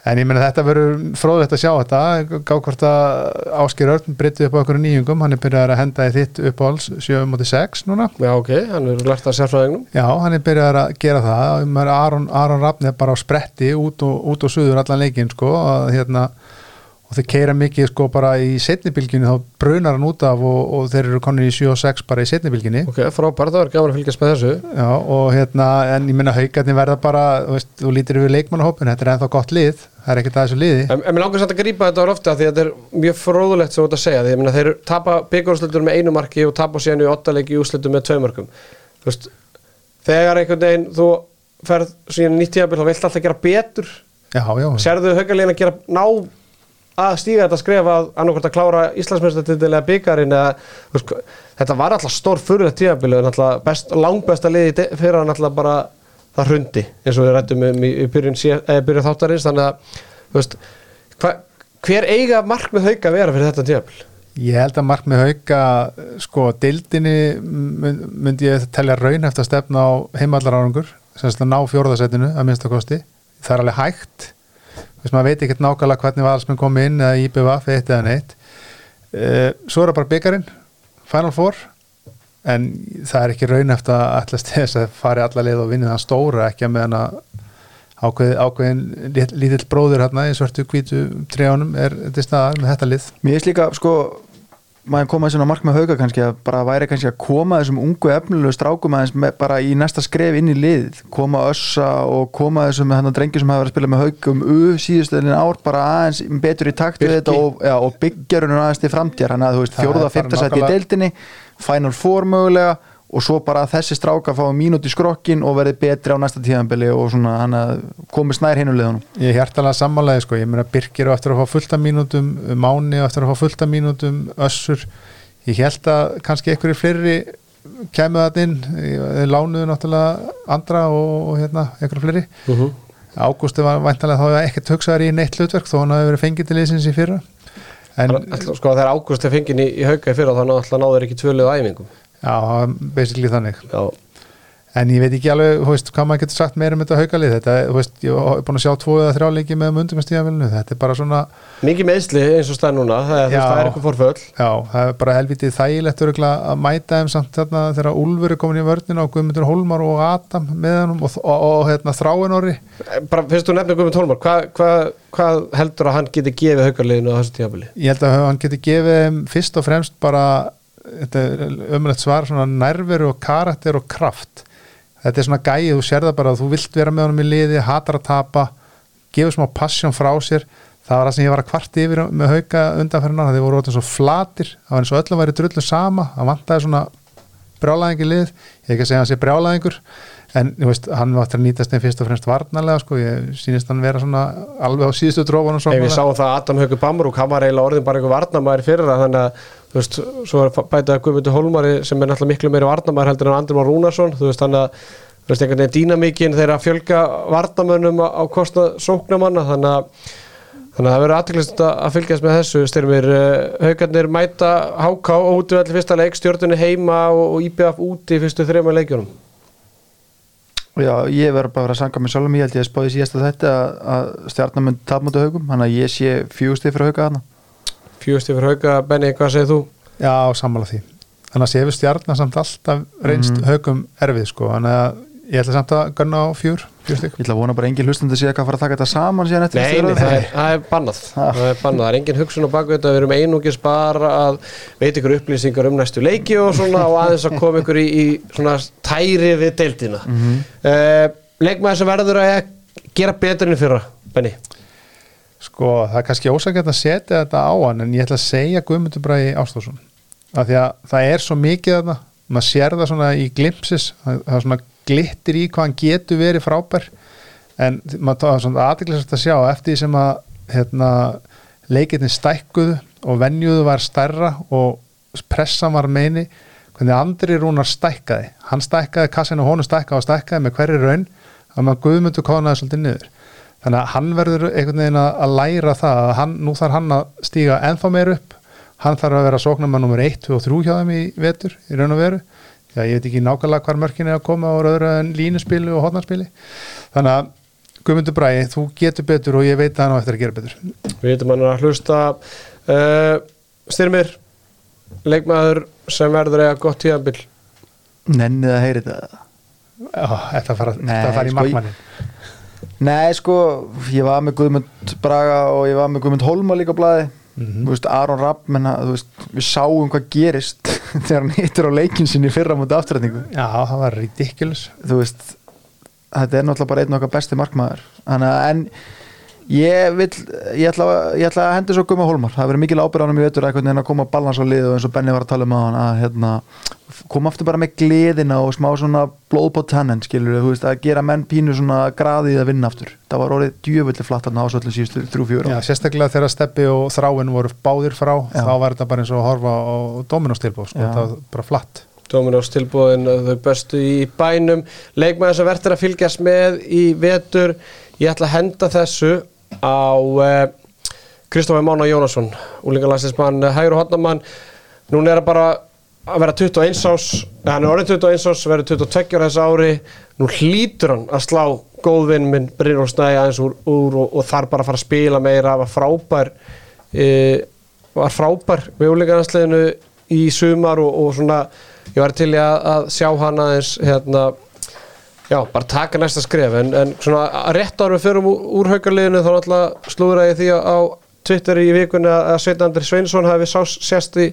en ég meina þetta verður fróðlegt að sjá þetta. Gá hvort að Áskir Örn breytið upp á okkur nýjungum, hann er byrjað að henda í þitt uppáhalds 7.6 núna. Já ok, hann er lært að sérfræðingnum. Já, hann er byrjað að gera það. Aron, Aron Rafn er bara á spretti út og, út og suður allan leikinn sko, að, hérna, og þeir keira mikið sko, bara í setnibilginu þá brunar hann út af og, og þeir eru konir í 7 og 6 bara í setnibilginni ok, frábært, það var gaman að fylgjast með þessu. Já, og hérna, en ég minna haugarnir verða bara, þú veist, þú lítir yfir leikmannahópin þetta er ennþá gott lið, það er ekkert að þessu liði. En, mér langar samt að grípa þetta á lofti að því að þetta er mjög fróðulegt sem þú ert að segja því að þeir tapa byggjárúsleitur með einu marki og tapa síðan í åttaleiki í úsleitur með Já, já, Serðu haugalegin að gera ná að stíga þetta skref að annarkvort að klára þú veist, þetta var alltaf stór fyrir þetta tíðabil en best, langbesta liði fyrir hann alltaf bara það hrundi eins og við rættum um í, í byrjun, eh, byrjun þáttarins. Þannig að veist, hva, hver eiga markmið hauga vera fyrir þetta tíðabil? Ég held að mark með hauka sko, dildinni myndi ég telja raun eftir að stefna á heimallar árangur, semst að ná fjórðasettinu að minnsta kosti, það er alveg hægt þess maður veit ekkert nákvæmlega hvernig valsmenn komi inn eða IBVF eitt eða neitt. Uh, svo er það bara byggarinn Final Four en það er ekki raun eftir að ætlast þess að fari alla leið og vinni það stóra ekki að meðan að ákveð, ákveðin lit- lítill bróður hérna í svörtu hvítu trjáunum er til staðar með þetta lið. Mér finnst líka sko maður koma þessi mark með hauga kannski að bara væri kannski að koma þessum ungu efnilegu strákum aðeins með, bara í næsta skref inn í lið koma össa og koma þessum hann drengi sem hafa verið að spila með haugum u síðustöðin ár bara aðeins betur í takt við þetta og, já, og byggjarunum aðeins til framtíðar. Hann að þú veist fjóruða, fymta seti í deildinni Final Four mögulega og svo bara þessi stráka fá mínút í skrokkin og verði betri á næsta tíðanbili og svona hann að komi snær hinulegunum Ég er hjartalega sammálaði sko, ég meina Birkir á eftir að fá fullta mínútum, Máni á eftir að fá fullta mínútum, Össur. Ég held að kannski einhverju fleiri kemur það inn. Lánuðu náttúrulega andra og, og hérna, einhverju fleiri. Uh -huh. Ágústi var væntalega þá ekkert hugsaður í neitt hlutverk þó hann hafi verið fengið til liðsins í fyrra. En sko þegar Ágúst er fengin í, í hauka í fyrra þá náður ekki tvölið á æfingum já, basically þannig. Já, en ég veit ekki alveg, þú veist, hvað maður getur sagt meira um þetta haukalið, þetta, þú veist, ég er búin að sjá tvo eða þrjá leiki með mundum með stíðanvilinu, þetta er bara svona mikið meðsli eins og stað núna það Já. það er eitthvað fórföll Já, það er bara helvitið þægilegt að mæta þeim samt þarna þegar Úlfur er komin í vörnina og Guðmundur Hólmar og Adam með hann og, og, og, hérna, Þráin Orri. Bara fyrst þú nefnir Guðmund Hólmar hvað hva, hva heldur að hann geti gefið haukarliðinu á þessu tíðabili Ég held að hann geti gefið fyrst og fremst bara þetta er ömulegt svar, svona nærveru og karakter og kraft. Þetta er svona gæið, þú sér það bara að þú vilt vera með honum í liði, hatar að tapa gefur smá passjón frá sér. Það var það sem ég var að kvarti yfir með hauka undanferðina, þeir voru ótaf svo flatir það var eins og öllum væri drullu sama það vantaði svona brjálæðingi lið ég er ekki að segja að hann sé brjálæðingur en veist, hann var aftur að nýtast þeim fyrst og fremst varnarlega sko, ég sýnist hann vera svona alveg á síðustu drófunum ef við sáum það að Adam Haukur Bamrúk hann var eiginlega orðin bara einhver varnamæður fyrir þannig að þú veist, svo er bætað Guðmundur Hólmari sem er náttúrulega miklu meiri varnamæður heldur en Andri Már Rúnarsson þú veist, þannig að þú veist, einhvern veginn dýnamíkin þeirra að fjölga varnamönnum á, kostnað sóknamanna þannig að Þannig að það verður aðtæklist að fylgjast með þessu styrmir. Haugarnir mæta HK út í allir fyrsta leik, stjórnunni heima og, og IBF úti fyrstu þrejum leikjunum. Já, ég verður bara að að sanga mig sjálfum ég held ég að spáði síðast að þetta að, að stjarnar mynd tapmóti haugum, hann að ég sé fjústi fyrir hauga hana Fjögust yfir Hauga, Benny, hvað segir þú? Já, sammála því. Þannig að séu stjarnar samt alltaf reynst Mhm. haugum erfið sko, þannig að ég ætla samt að gunna á fjör stygg Ég ætla að vona bara engin hlustandi sé að fara að taka þetta saman síðan eftir Nei, fyrstu nei, umræðu. það er, það er bannað. Það er bannað, það er engin hugsun á baku þetta. Við erum einungis bara að veit ykkur upplýsingar um næstu leiki og svona og aðeins að koma ykkur í, í svona tæri við deildina. Mm Mhm. Leikmaður sem verður að gera betur enn í fyrra, Benny Sko, það er kannski ósakvæmt að setja þetta á hann en ég ætla að segja Guðmundur Bræði Ástóðsson af því að það er svo mikið þarna maður sér það svona í glimpsis það er svona glittir í hvað hann getur verið frábær. En maður tóða svona aðeinslega að sjá eftir því sem að hérna, leikirni stækkuðu og venjuðu var stærra og pressan var meini hvernig Andri Rúnar stækkaði. Hann stækkaði, kassinu honum stækkaði og stækkaði með hverju raun að maður Guðmundur kónaði svolítið niður þannig að hann verður einhvern veginn að að læra það að hann, nú þarf hann að stíga ennþá meir upp. Hann þarf að vera sóknum með nummer 1, 2 og 3 hjá þeim í vetur í raun og veru. Já, ég veit ekki nákvæmlega hvar mörkin er að koma á öðru en línuspili og hotnarspili þannig að Guðmundur Bræði, þú getur betur og ég veit að hann á eftir að gera betur. Við veitum hann að hlusta. Uh, Styrmir leikmaður sem verður eiga gott tíðanbill Nennið að heyri þetta. Þetta fara, Nei, fara í sko, markmannin Nei, sko, ég var með Guðmund Braga og ég var með Guðmund Holma líka á blaði. Mhm. Þú veist, Aron Rapp menna, þú veist, við sáum hvað gerist þegar hann hittir á leikin sinni fyrra mútið afturrætningu Já, það var ridiculous. Þú veist þetta er náttúrulega bara einn okkar besti markmaður. Þannig, að- en ég vil ég ætla, ég ætla að hendi svo Guma Holmar það verður mikil ábyrð á hann í vetur einhvern veginn að koma að balans á lið og eins og Benni var að tala um á hann að hérna, koma aftur bara með gleðina og smá svona blóð på tannin skilur þú veist að gera menn pínu svona graðið að vinna aftur. Það var orðið djöfulli flatt hann á svolítið síðustu þrjú fjör Já, sérstaklega þegar Steppi og Þráin voru báðir frá Já. þá var þetta bara eins og að horfa á Dominos-tilbúð sko. Það var bara flatt. Dominos tilbúðin þau bestu í bænum. Leikmaður sem verður að fylgjast með í vetur ég ætla að henda þessu á uh, Kristoffer Mána Jónasson úlingarlæsinsmann, hægur og hotnamann núna er það bara að vera 21 ás hann er orðin 21 ás, verður 22 ára þessu ári. Nú hlýtur hann að slá góðvinn minn Brynjólf Snæði aðeins úr, úr og, og þar bara að fara að spila meira var frábær e, var frábær við úlingarlæsliðinu í sumar og, og svona ég var til að, að sjá hann aðeins hérna Já, bara taka næsta skref en, en svona rétt árum við förum úr, haukarliðinu þá náttúrulega slúður að ég því á, Twitter í vikunni að Svein Andri Sveinsson hafi sérst í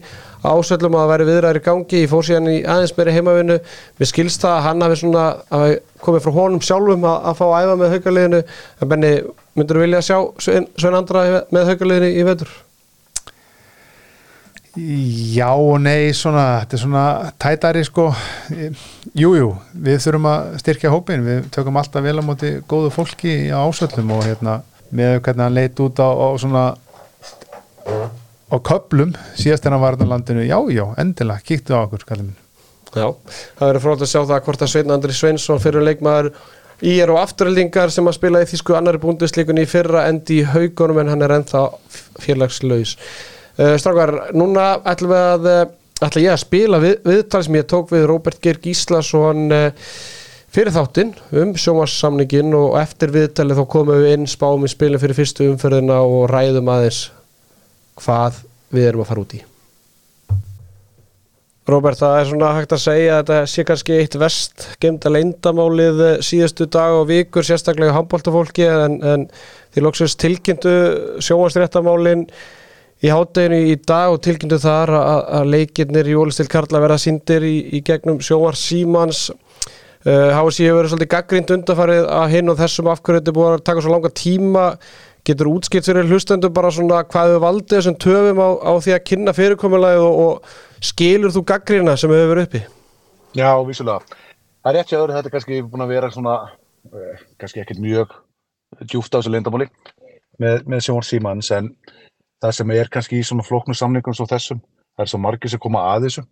ásöllum að væri viðræðir í gangi. Ég fór síðan í aðeins meiri heimavinnu. Mér skilst það að hann hafi svona hafi komið frá honum sjálfum að, að fá að æfa með haugaliðinu. En Benni, myndur þú vilja sjá Svein Andra með haugaliðinu í vetur? Já og nei, svona, þetta er svona tætari sko, jújú, jú, við þurfum að styrkja hópin, við tökum alltaf vel á móti góðu fólki á ásöllum og hérna með hvernig hann leit út á, á svona á köplum síðast en hann var á landinu, já, já, endilega, kíktu á okkur, kallið minn. Já, það verður frólægt að sjá það hvort að Svein Andri Sveinsson fyrir leikmaður í er og afturöldingar sem að spila í þýsku annari búndisleikunni í fyrra endi í haugunum en hann er ennþá félagslaus. Uh, Strákar, núna ætlum við að uh, ætla ég að spila við, viðtal sem ég tók við Róbert Geir Gíslason uh, fyrir þáttinn um sjómassamningin og eftir viðtalið þá komum við inn spáum í spilin fyrir fyrstu umferðina og ræðum aðeins hvað við erum að fara út í. Róbert, það er svona hægt að segja að þetta sé kannski eitt vest gemda leindamálið síðustu dag og vikur sérstaklega handbóltafólki en, en því lóksast tilkynntu sjómasréttamálin í hátteginu í dag og tilkynntu þar að, að leikirnir í Ólistil Karla verða sindir í, í gegnum sjómar Símans uh, HSI hefur verið svolítið gaggrind undarfarið að hinn og þessum afhverju þetta búin að taka svo langa tíma getur útskipt fyrir hlustendur bara svona hvað við valdið þessum töfum á, á því að kynna fyrirkomulegið og, og skilur þú gaggrina sem hefur verið uppi? Já, vísulega. Það er rétt að þetta er kannski búin að vera svona, eh, kannski ekkert mjög djúft á þessu lindamáli með, með Sjónar Símans en það sem er kannski í svona flóknu samningum svo þessum, það er svo margir sem koma að þessu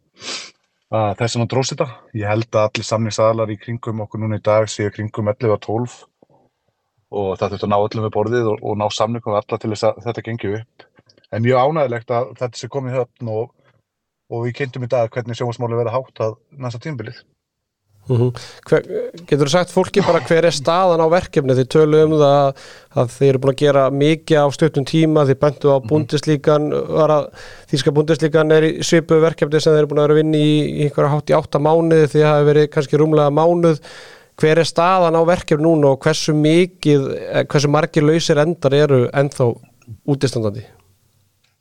að þess að hann dróðs þetta. Ég held að allir samningsaðlar í kringum okkur núna í dag séu kringum 11 og 12 og það þurft að ná öllum við borðið og, og ná samningum alla til þess að þetta gengi upp. En mjög ánægilegt að þetta sé komið höfn og, og við kynntum í dag hvernig sjónvarsmáli verða hátt að næsta tímbilið. Mm -hmm. hver, getur þú sagt fólki bara hver er staðan á verkefni? Þið tölu um það að þið eru búin að gera mikið á stöttum tíma þið bentu á búndislíkan þýska búndislíkan er í svipu verkefni sem þið eru búin að vera að vinna í, í einhverja hátt í átta að það hefur verið kannski rúmlega mánuð. Hver er staðan á verkefni núna og hversu mikið hversu margir lausir endar eru ennþá útistandandi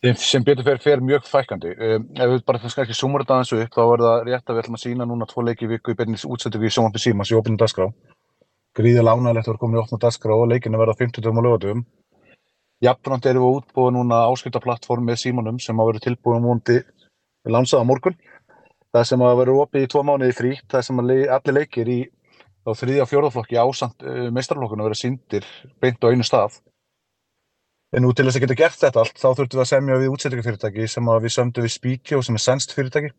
Þeim sem betur fyrir fer mjög fækandi. Um, ef við bara kannski ekki sumur þetta aðeins upp, þá er það rétt að við ætlum að sína núna tvo leiki viku í beinnis útsettingu í sjónvampi símas í opnum dagskrá. Gríðilega ánægilegt að vera komin í opnum dagskrá og leikinu verða 50 dögum og lögatum. Jafnframt erum við útbúið núna áskiptaplattform með símanum sem að vera tilbúið múndi lansaða morgun. Það sem að vera opið í tvo mánuði frí, það sem le allir leikir í þriðja og fjórðaflokki ásand uh, meistarflokkuna vera síndir beint á einu stað. En nú til þess að geta gert þetta allt, þá þurftum við að semja við útsettingafyrirtæki sem við sömdu við Spíkjó sem er sænst fyrirtæki,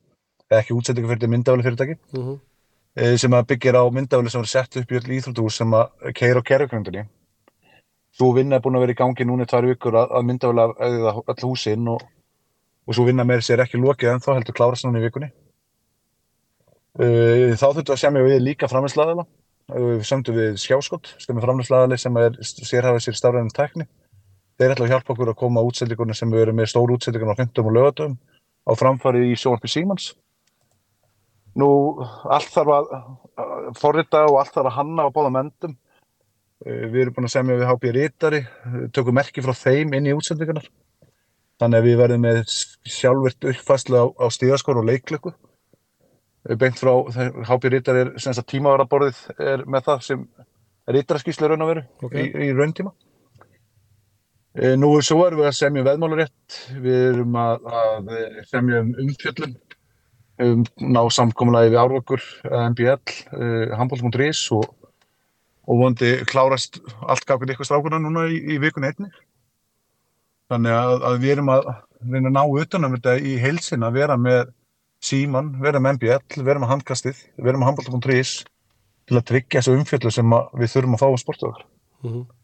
ekki útsettingafyrirtæki, myndafæli fyrirtæki, mm -hmm. sem að byggir á myndafæli sem er sett upp í öll íþróttús sem að keira á kerjugröndinni. Svo vinna er búin að vera í gangi núna í tvær vikur að, að öll húsinn og, og svo vinna með sér ekki lokið en þá heldur klárast núna í vikunni. Þá þurftum við að semja við líka framleyslaðala, við sömdu við skjáskott sem er framleyslaðali sem er sérhafið sér stafræðin tækni þeir ætla að hjálpa okkur að koma útsendingunum sem við erum með stóru útsendingun á 15 og lögatum á framfari í sjónarpi Símans. Nú, allt þarf að forrita og allt þarf að hanna á báðum endum. Við erum búin að semja við HP Rítari, tökum merki frá þeim inn í útsendingunar. Þannig að við verðum með sjálfvirt uppfæslu á, á stíðaskor og leiklöku. Beint frá HP Rítari er sem að tímavaraborðið er með það sem Rítaraskísla raun að veru okay. í, í rauntíma. Nú svo erum við að semja veðmálarétt, við erum að, að semja um umfjöllun, um ná samkominlega við árvökkur, MBL, uh, handbóls.is og, og vondi klárast allt gafin ykkur strákunar núna í, í vikun einni. Þannig að, að við erum að reyna að ná utanum þetta í heilsin að vera með síman, vera með MBL, vera með handkastið, vera með handbóls.is til að tryggja þessu umfjöllu sem við þurfum að fá um sportöðar. Mm -hmm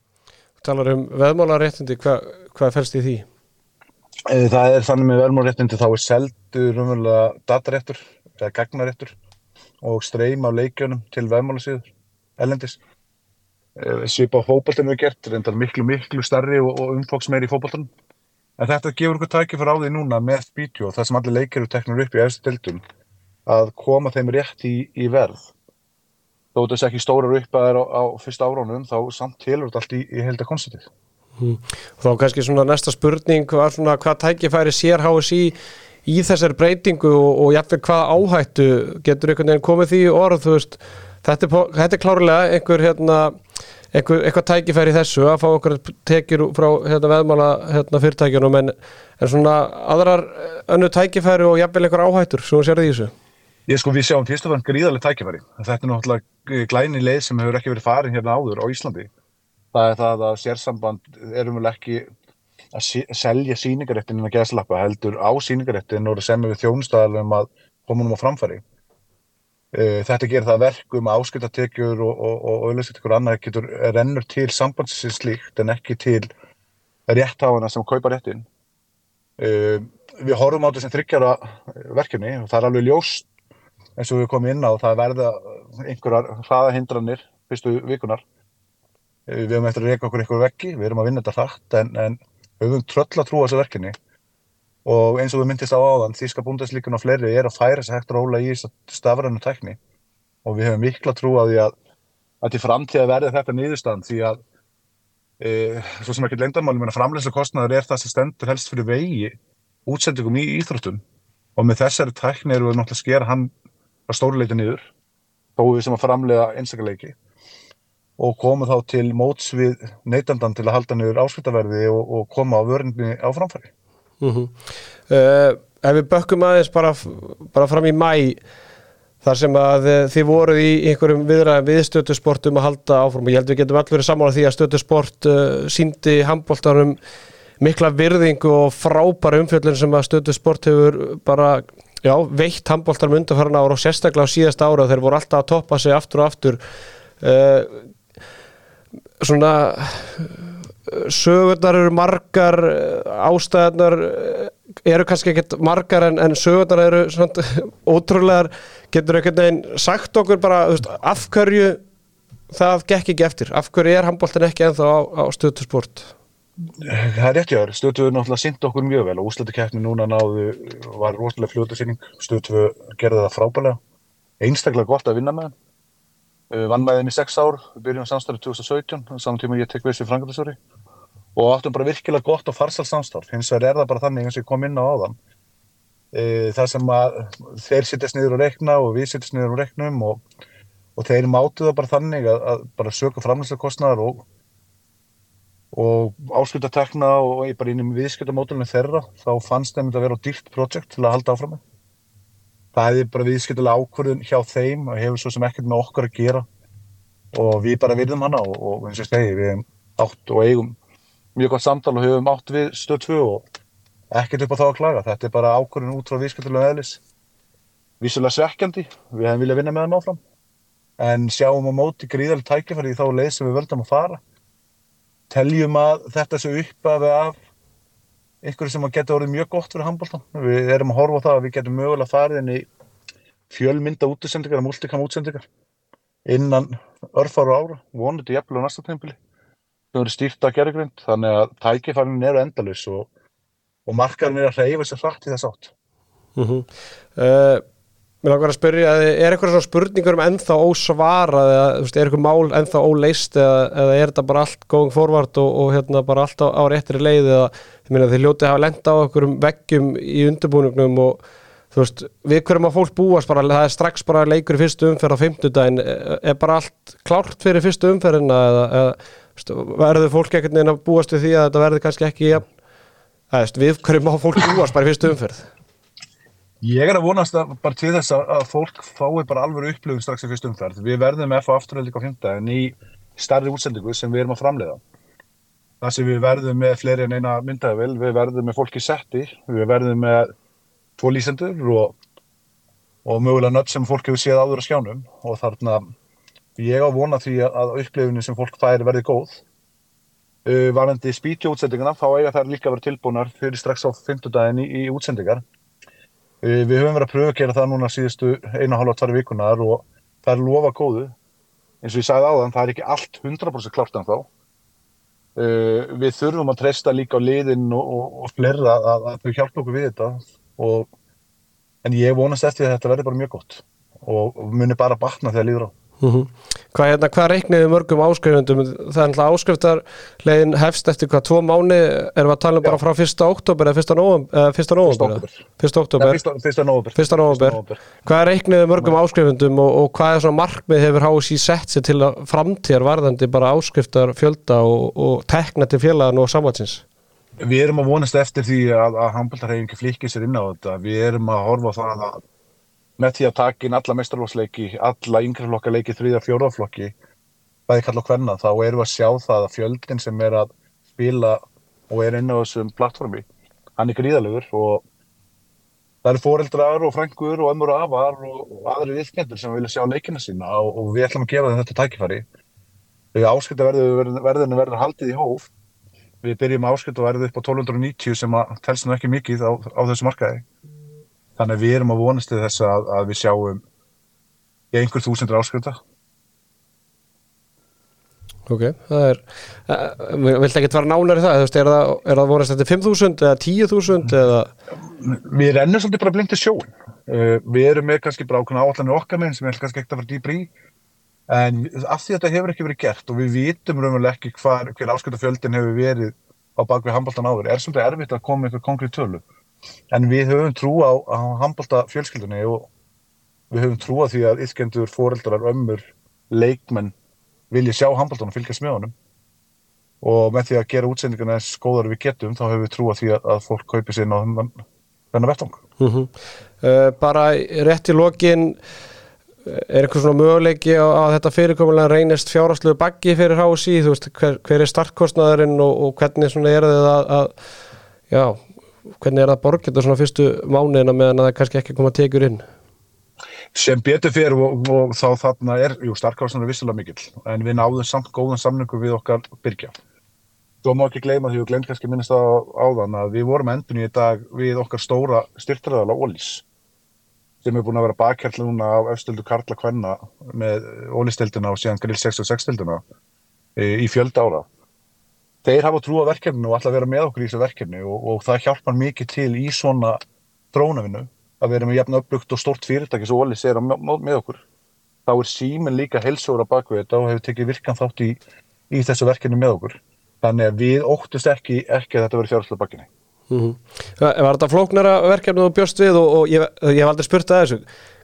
talar um veðmálaréttindi, hvað hva fælst í því? Það er þannig með veðmálaréttindi þá er seldur umverulega dataréttur eða gagnaréttur og streym af leikjunum til veðmálasíður ellendis svipa á fókbaltinu við gert, reyndar miklu miklu starri og, og umfóksmeir í fókbaltunum en þetta gefur okkur tæki fyrir á því núna með Spítjó, það sem allir leikir eru teknur upp í eftir tildum að koma þeim rétt í, í verð þó þess ekki stórar upp að það er á, á fyrsta áránum þá samt tilur þetta allt í, í helda konstitið. Þá kannski svona næsta spurning var svona hvað tækifæri sér HSI í þessari breytingu og, og jafnveg hvað áhættu getur einhvern veginn komið því orð veist, þetta er, þetta er klárlega einhver hérna einhver, eitthvað tækifæri þessu að fá okkur tekjur frá hérna, veðmála hérna, fyrirtækjunum en, en svona aðrar eh, önnu tækifæri og jafnvel einhver áhættur sem sér því þessu Ég sko við sjáum fyrst og fremst gríðarlega tækifæri. Þetta er náttúrulega glæni leið sem hefur ekki verið farin hérna áður á Íslandi. Það er það að sérsamband erum vel ekki að selja síningaréttin innan geðslappa heldur á síningaréttin og sem við þjónustæðalum að koma um á framfæri. Eh, Þetta gerir það verkum að áskiptatekjur og, auðvitað annað getur rennur til sambandsins slíkt en ekki til réttháðana sem kaupa réttin. Eh, Við horfum á þetta sem þryggjara verkefni og það er alveg ljóst eins og við komum inn á það verða einhverjar hraðahindranir fyrstu vikunar Eh, við höfum eftir að reyka okkur einhver veggi við erum að vinna þetta hratt en, en við höfum tröll að trúa þessu verkefni. Og eins og við myndist á áðan Þíska búndaslíkun og fleiri er að færa sig hægt róla í þessa stafrænu tækni. Og við höfum mikla trú á því að að til framtíða verði þetta niðurstaðan því að e, svo sem ekki lengdarmáli framleyslu kostnaður er það sem stendur helst fyrir vegi útsendingum í íþróttum. Og með þessari tækni erum við náttúrulega að skera hann að stóruleiti niður þó við sem að framlega einstakleiki og koma þá til móts við neytandan til að halda niður áskiptaverði og, og koma á vörðinni á framfæri. uh, Ef við bökkum aðeins bara, bara fram í mæ þar sem að eh, þið voruð í einhverjum viðræðum við stötusportum að halda áfram og ég held við getum allir verið sammála því að stötusport uh, síndi handbóltarum mikla virðingu og frábæra umfjöllun sem að stötusport hefur bara já, veitt handbóltarum undanfæran ára og sérstaklega á síðasta ára þeir voru alltaf að toppa sig aftur og aftur. Uh, svona sögurnar eru margar ástæðarnar eru kannski ekkert margar en, en sögurnar eru svona ótrúlegar. Getur einhvern veginn sagt okkur bara veist, af hverju það gekk ekki eftir, af hverju er handbóltin ekki ennþá á, á stöðtusport Það er rétt jáður, stöðtöfu náttúrulega sýndi okkur mjög vel og úslættukeppni núna náðu var rosalega fljóðarsýning, stöðtöfu gerði það frábælega, einstaklega gott að vinna með. Uh, Vann með þeim í sex ár, við byrjum samstarfið 2017, saman tíma ég tek við sem frangatisori og áttum bara virkilega gott og farsal samstarf, hins vegar er það bara þannig eins og ég kom inn á áðan. Uh, Það sem að þeir sittast niður og rekna og við sittast niður og reknum og, og þeir mátu það bara þannig að, að bara söku kostnaðar og áskriftatekna og ég bara inn í viðskiptamódulinu þeirra þá fannst þeim þetta að vera dýrt projekt til að halda áfram með. Það er bara viðskiptalega ákvörðun hjá þeim og hefur svo sem ekkert með okkar að gera og við bara virðum hana og, og eins og ég segi við hefum átt og eigum mjög gott samtal og höfum átt við stöð 2 og ekkert upp á þá að klaga. Þetta er bara ákvörðun út frá viðskiptalega eðlis. Vísulega svekkjandi, við hefum viljað vinna með hann áfram en sjáum á móti gríðalega tækifæri í þá leið sem við völdum að fara teljum að þetta sé uppafi af einhverju sem að geta orðið mjög gott fyrir handbóltan. Við erum að horfa á það að við getum mögulega farið inn í fjölmynda útsendingar multikam útsendingar innan örfáru ára, vonandi jafnvel á næsta tímpili. Það verður stýrt að gera grind, þannig að tækifærin eru endalus og, og markarinn er að reyfa sér hratt í þess átt. uh, Mér langar að spyrja, er eitthvað svona spurningur um ennþá ósvarað eða veist, er eitthvað mál ennþá óleist eða, eða er þetta bara allt going forward og, og hérna bara allt á, á réttri leið eða meina þið hljótið hafa lenda á okkur veggjum í undirbúningnum og þú veist, við hverjum að fólk búast bara, það er strax bara leikur í fyrstu umferð á fimmtudaginn, er, er bara allt klárt fyrir fyrstu umferðina eða, eða verður fólk ekkert neina búast við því að þetta verður kannski ekki veist, við hverjum að fólk búast bara í fyrstu umferð Ég er að vonast að bara til þess að, að fólk fái bara alveg upplifun strax í fyrst umferð. Við verðum með FA afturhald líka á fymta en í starri útsendingu sem við erum að framleiða. Það sem við verðum með fleiri en eina myndaðavel, við verðum með fólki setti, við verðum með tvo lýsendur og, og mögulega nött sem fólk hefur séð áður á skjánum og þarna ég á að vona því að, að upplifunin sem fólk færi verði góð. Uh, varandi spítjó útsendinguna þá eiga þær líka að vera tilbúnar fyrir strax á fymtudaginn í, í útsendingar. Uh, Við höfum verið að pröfa að gera það núna síðustu eina hálfa tvær vikunar og það er lofa góðu. Eins og ég sagði áðan, það er ekki allt 100% klart en þá. Við þurfum að treysta líka á liðin og, og, og fleira að, að þau hjálpa okkur við þetta. Og, en ég vonast eftir að þetta verði bara mjög gott og, og muni bara batna þegar líður á. Mhm. Hvað, hérna, hvað reikniði mörgum áskrifundum? Það er alltaf áskriftarlegin hefst eftir hvað, tvo mánu, erum við að tala um bara frá 1. oktober eða 1. november? 1. november? október. 1. oktober. Fyrsta, fyrsta nóvember. 1. november. Hvað reikniði mörgum áskrifundum og, og hvað er svona markmið hefur HSI sett sér til að framtíðar varðandi bara áskriftar fjölda og, og tekna til félagan og samvatsins? Við erum að vonast eftir því að, að handbóltarhefingi flikki sér inn á þetta. Við erum að horfa á það að með því að taka inn alla meistarlóksleiki, alla yngreflokka leiki, þriða, fjóraflokki, bæði kalla og hvenna, þá erum við að sjá það að fjöldin sem er að spila og er inn á þessum plattformi, hann er gríðalegur og það eru foreldrar og frængur og ömmur og afar og, aðri viðkendur sem vilja sjá leikina sína og, og við ætlum að gefa þetta tækifæri. Áskiptaverðinu verður, verður haldið í hóf við byrjum verðum upp á 1290 sem að telst nú ekki mikið á, á þessu markaði þannig að við erum að vonast til þess að, að við sjáum einhver þúsundur áskrifta Ok, það er, uh, vilt ekki vera nánar í það, veist, er það, er það vonast þetta 5.000 eða 10.000 eða, við rennum svolítið bara blind til sjóin uh, við erum með kannski bara ákveðna áallanir okkar með sem ætlum kannski ekkert að fara dýbri en af því að þetta hefur ekki verið gert og við vitum raunverulega ekki hvar, hver áskriftarfjöldin hefur verið á bakvið handbóltan áður, er svolítið erfitt að koma eitthvað konkrétt tölu en við höfum trú á, á handbólta fjölskyldunni og við höfum trú á því að ytkendur, foreldrar, ömmur, leikmenn vilja sjá handbóltan og fylgjast með honum. Og með því að gera útsendinguna eins góðar við getum þá höfum við trú á því að, að fólk kaupi sér á þennan vettung. uh uh, bara rétt í lokin er eitthvað svona möguleiki á að þetta fyrirkomulega reynist fjárhástlegu baggi fyrir HSI, þú veist, hver, hver er startkostnaðurinn og, og hvernig svona er það að, að, já, hvernig er það borgeta svona fyrstu mánuðina meðan að það kannski ekki koma að tekjur inn? Sem betur fyrir og, og þá þarna er, jú, startkostnaður er vissilega mikill, en við náðum samt góðan samningu við okkar byrkja. Þú má ekki gleyma því og glemt kannski minnast á, á þann að við vorum endun í dag við okkar stóra styrtraðala Ólís sem er búin að vera bakhjall núna á efstildu Karla Kvenna með Ólistildina og síðan Grill 66-stildina í fjölda ára. Þeir hafa trú á verkefninu og ætla að vera með okkur í þessu verkefni og, og það hjálpar mikið til í svona drónavinu að vera með jafn uppbyggt og stort fyrirtæki sem Ólis er með, okkur. Þá er símin líka helsóra bakvið þetta og hefur tekið virkan þátt í, í þessu verkefni með okkur. Þannig að við óttust ekki, ekki að þetta verið fjárháslega bakkinni. Mm -hmm. Var þetta flóknara verkefni og bjóst við og, og ég, ég hef aldrei spurt að þessu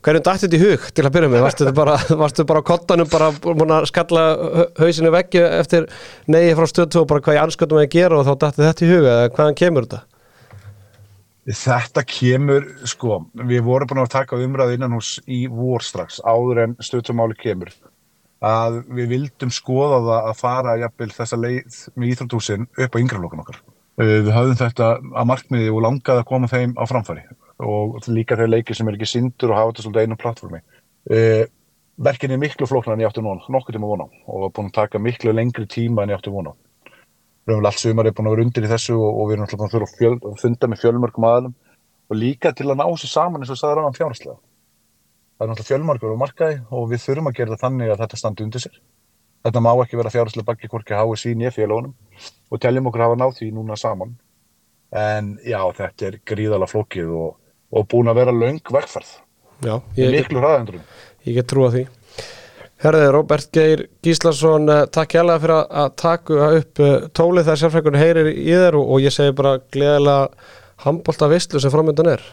hverjum dætti þetta í hug til að byrja með varstu bara, varstu bara á kottanum bara búin að skalla hausinu veggi eftir neyji frá stöðtu og bara hvað ég ansköndum að gera og þá dætti þetta í hug eða hvaðan kemur þetta? Þetta kemur, sko, við vorum búin að taka umræðu innan hús í vor strax áður en stöðtumáli kemur að við vildum skoða það að fara jafnvel þessa leið með íþróttúsin upp á yngraflokkan okkar. Við höfðum þetta að markmiði og langaði að koma þeim á framfæri og líka þeir leikir sem er ekki sindur og hafa þetta svolítið einu plattformi. Verkin er miklu flóknar en ég átti vona, nokkur tíma vona og búin að taka miklu lengri tíma en ég átti vona. Allt sumar er búin að vera undir í þessu og, og við erum alltaf búin að fjöl, funda með fjölmörgum aðalum og líka til að ná þessu saman eins og það er annan fjárhærslega. Það er náttúrulega fjölmörgur á markaði og við þurfum að gera það þannig að þetta standi undir sér. Þetta má ekki vera fjárhærslega bakki hvorki HSI nýja félagunum og teljum okkur hafa náð því núna saman. En já, þetta er gríðala flókið og, og búin að vera laung vegferð. Já, ég, Miklu hraðendurum. Ég get trúa því. Herðið, Róbert Geir Gíslason, takk hjálpa fyrir að taka upp tólið þegar sérfrækunni heyrir í þér og, og ég segi bara gleðilega handbólta visslu sem framöndan er.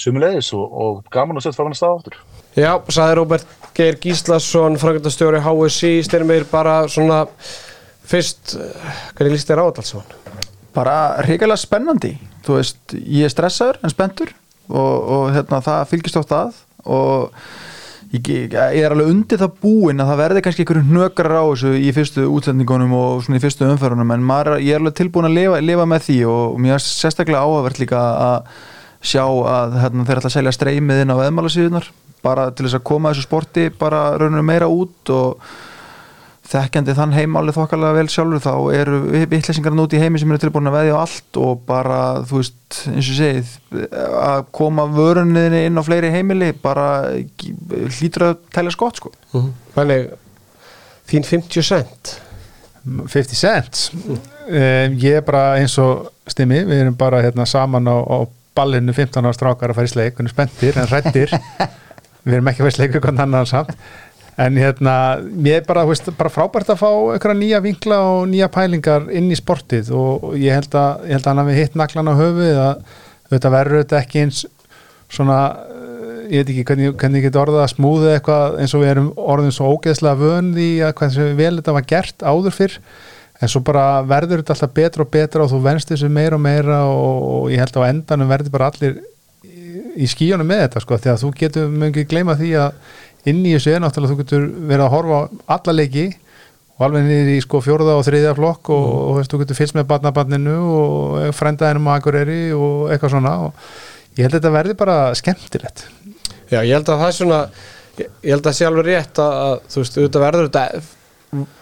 Sumulegis og, og gaman að setja frá hann að staða áttur. Já, saði Róbert Geir Gíslason, framkvæmdastjóri HSI, styrmir bara svona fyrst, hvernig líst þér á þetta alls? Bara hrigalega spennandi, þú veist, ég er stressaður en spenntur og, og hérna, það fylgist oft að og ég, ég er alveg undir það búinn að það verði kannski einhverju hnökrar á þessu í fyrstu útsendingunum og svona í fyrstu umferðunum en maður, ég er alveg tilbúin að lifa, lifa með því og mér er sérstaklega áhugavert líka að sjá að hérna, þeir ætla að selja streymið inn á veðmálasíðunar bara til þess að koma þessu sporti bara rauninu meira út og þekkjandi þann heimálið þokkalega vel sjálfur þá eru vittlesingarinn út í heimi sem eru tilbúin að veðja á allt og bara þú veist eins og segið að koma vörunniðinni inn á fleiri heimili bara hlýtur að tæla skott sko. Mm -hmm. Þannig, þín 50 cent. 50 cent um, ég er bara eins og stimmi, við erum bara hérna saman á, á ballinu 15 ára strákar að fara í sleik, við erum spenntir en hrættir við erum ekki að fara í sleik við hvernig annan samt en hérna, ég er bara, veist, bara frábært að fá einhverja nýja vinkla og nýja pælingar inn í sportið. Og ég held að, ég held að hann hafi hitt naglan á höfuð að þetta verður þetta ekki eins svona, eh, ég veit ekki hvernig, hvernig ég get orðað að smúða eitthvað eins og við erum orðin svo ógeðslega vön því að hversu vel þetta var gert áður fyrr. En svo bara verður þetta alltaf betra og betra og þú venst þessu meira og meira og, og ég held að á endanum verður bara allir í, í skíunum með þetta sko því að þú getur mjög ekki gleyma því að inn í þessu er náttúrulega þú getur verið að horfa á alla leiki og alveg niður í sko fjórða og þriðja flokk og, og þú veist, þú getur fylgst með barnabarninu og frændaðinum á Akureyri og eitthvað svona og ég held að þetta verði bara skemmtilegt. Já, ég held að það er svona ég held að það sé alveg rétt að, að þú veist, auðvitað verður þetta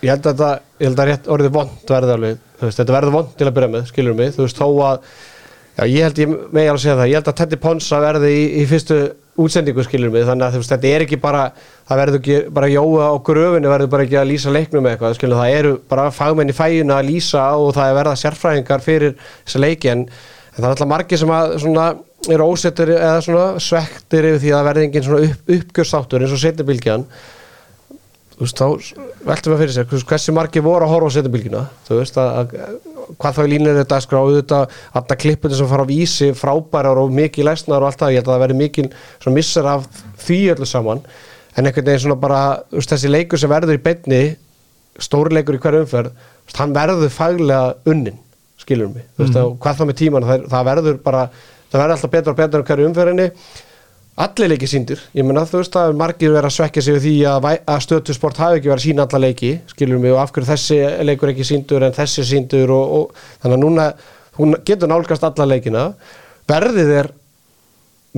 ég held að það, ég held að rétt orðið vond verður alveg, þú veist, þetta verður vond til að byrja með skilur mig, þú veist, þó að já, ég held, ég megi alveg segja það, ég held að Teddy Ponsa verði í, í fyrstu útsendingu skilur mig, þannig að þú veist, þetta er ekki bara það verður ekki bara jóa á gröfinu verður bara ekki að lýsa leiknum eitthvað skilur, það eru bara fagmenn í fæjuna að lýsa og það er verða sérfræðingar fyrir þessa leiki en, en það er alltaf margir sem að svona eru ósettir eða svona svektir yfir því að verði engin svona upp, uppgjörstáttur eins og setjabilgjan þú veist, þá veltum við fyrir sér hvers- hversu margir voru að horfa á setjabilgjuna þú veist, að, að, hvað þá línir þetta skrá auðvitað, alltaf klippinu sem fara á vísi frábærar og mikið læsnar og allt það, ég held að það verði mikið svona missar af því öllu saman. En einhvern veginn svona bara, þú veist, þessi leikur sem verður í beinni stóri leikur í hverju umferð veist, hann verður faglega unnin skilur mig, þú veist, og hvað þá með tíman það, það verður bara, það verður alltaf betur og betur um allir leiki síndir, ég meina þú veist að margir verið að svekja sig við því að, að stöðtusport hafi ekki verið að sína alla leiki skilur mig og af hverju þessi leikur ekki síndur en þessi síndur og, og þannig að núna hún getur nálgast alla leikina. Verðið er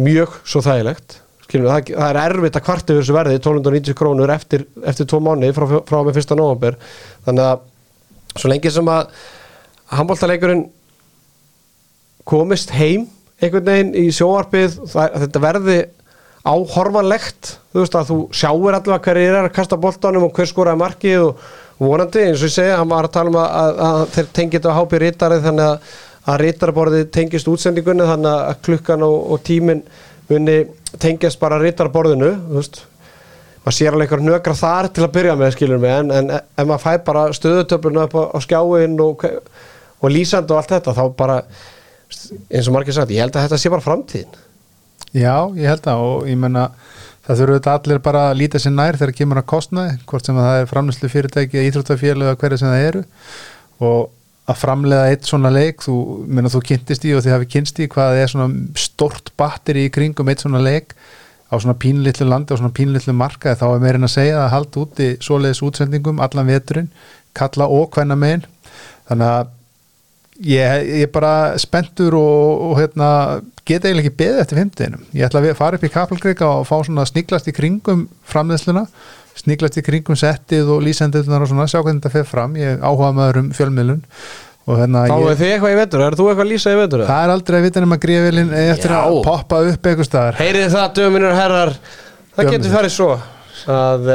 mjög svo þægilegt skilur mig, það, það er erfitt að kvarta yfir þessu verði 1290 krónur eftir, eftir tvo mánu frá, frá með fyrsta nóvember. Þannig að svo lengi sem að handbóltaleikurinn komist heim einhvern veginn í sjóarpið þetta verði áhorfanlegt þú veist að þú sjáir allavega hverjir er að kasta boltanum og hver skoraði markið og vonandi eins og ég segja, hann var að tala um að, að, að þeir tengið þetta á hápi rítarið þannig að, að rítarborðið tengist útsendingunni þannig að klukkan og, og tíminn muni tengjast bara rítarborðinu þú veist. Maður sér alveg einhver nökra þar til að byrja með skilur mig en, en ef maður fæ bara stöðutöfluna upp á, á skjáin og, og lýsand og allt þetta þá bara eins og margir sagt, ég held að þetta sé bara framtíðin. Já, ég held að og ég menna það þurfa þetta allir bara að líta sér nær þegar kemur að kostnaði, hvort sem að það er framlýslu fyrirtæki, íþróttafélag eða hverja sem það eru. Og að framlega eitt svona leik, þú, menna, þú kynntist í og þið hafi kynst í hvað er svona stort batteri í kringum eitt svona leik á svona pínlitlu landi og svona pínlitlu marka þá er meirinn að segja að halda úti svoleiðis útsendingum allan veturinn, kalla og hvenna megin. Þannig að ég, ég er bara spenntur og, og hérna, get eiginlega ekki beðið eftir fimmtuginum. Ég ætla að fara upp í Kapelgreika og fá svona sniglast í kringum framleiðsluna, sniglast í kringum settið og lýsendunar og svona, sjá hvernig þetta fer fram. Ég áhuga maður um fjölmiðlun og hérna Fáið ég, þið eitthvað í vetur, er þú eitthvað að lýsa í vetur? það er aldrei að vita nema gríðvelin eftir Já. að poppa upp eitthvað staðar. Heyrið það, döminur herrar Það Dömunir. getur farið svo að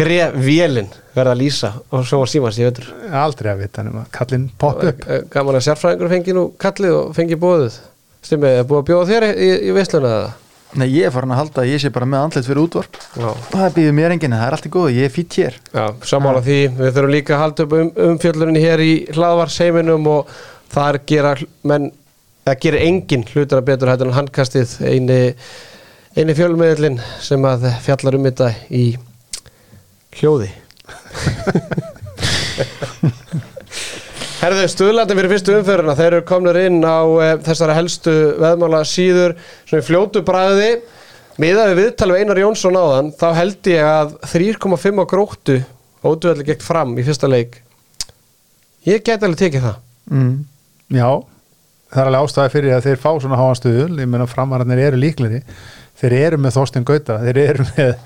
gref vélin verða að lýsa og svo var símans í vetur. Aldrei að vita nema kallinn popp upp. Eh, Gaman að sérfræðingur fengi nú kallið og fengi bóðið Stimmið, er búið að bjóða þér í, í, í veisluna eða? Nei, ég er farin að halda að ég sé bara með andlet fyrir útvarp. Já, Það býður mér enginn, það er allt í góðu, ég er fýtt hér. Já sammála því. Við þurfum líka að halda upp um, umfjöllunni hér í hlaðvarseiminum og þar gera menn það gerir engin hlutur að betur hættur en handkastið. Eini, eini fjölmiðlin sem að fjallar um þetta í hljóði Herðu, stuðlandi fyrir fyrstu umföruna, þeir eru komnir inn á e, þessara helstu veðmála síður svona í fljótu bræði miðað við viðtal við Einar Jónsson áðan þá held ég að 3,5 á gróttu óduðalli gegn fram í fyrsta leik. Ég get alveg tekið það. Mm. Já, það er alveg ástæði fyrir að þeir fá svona háan stuðul, ég meina framararnir eru líkleri, þeir eru með Þorstein Gauta, þeir eru með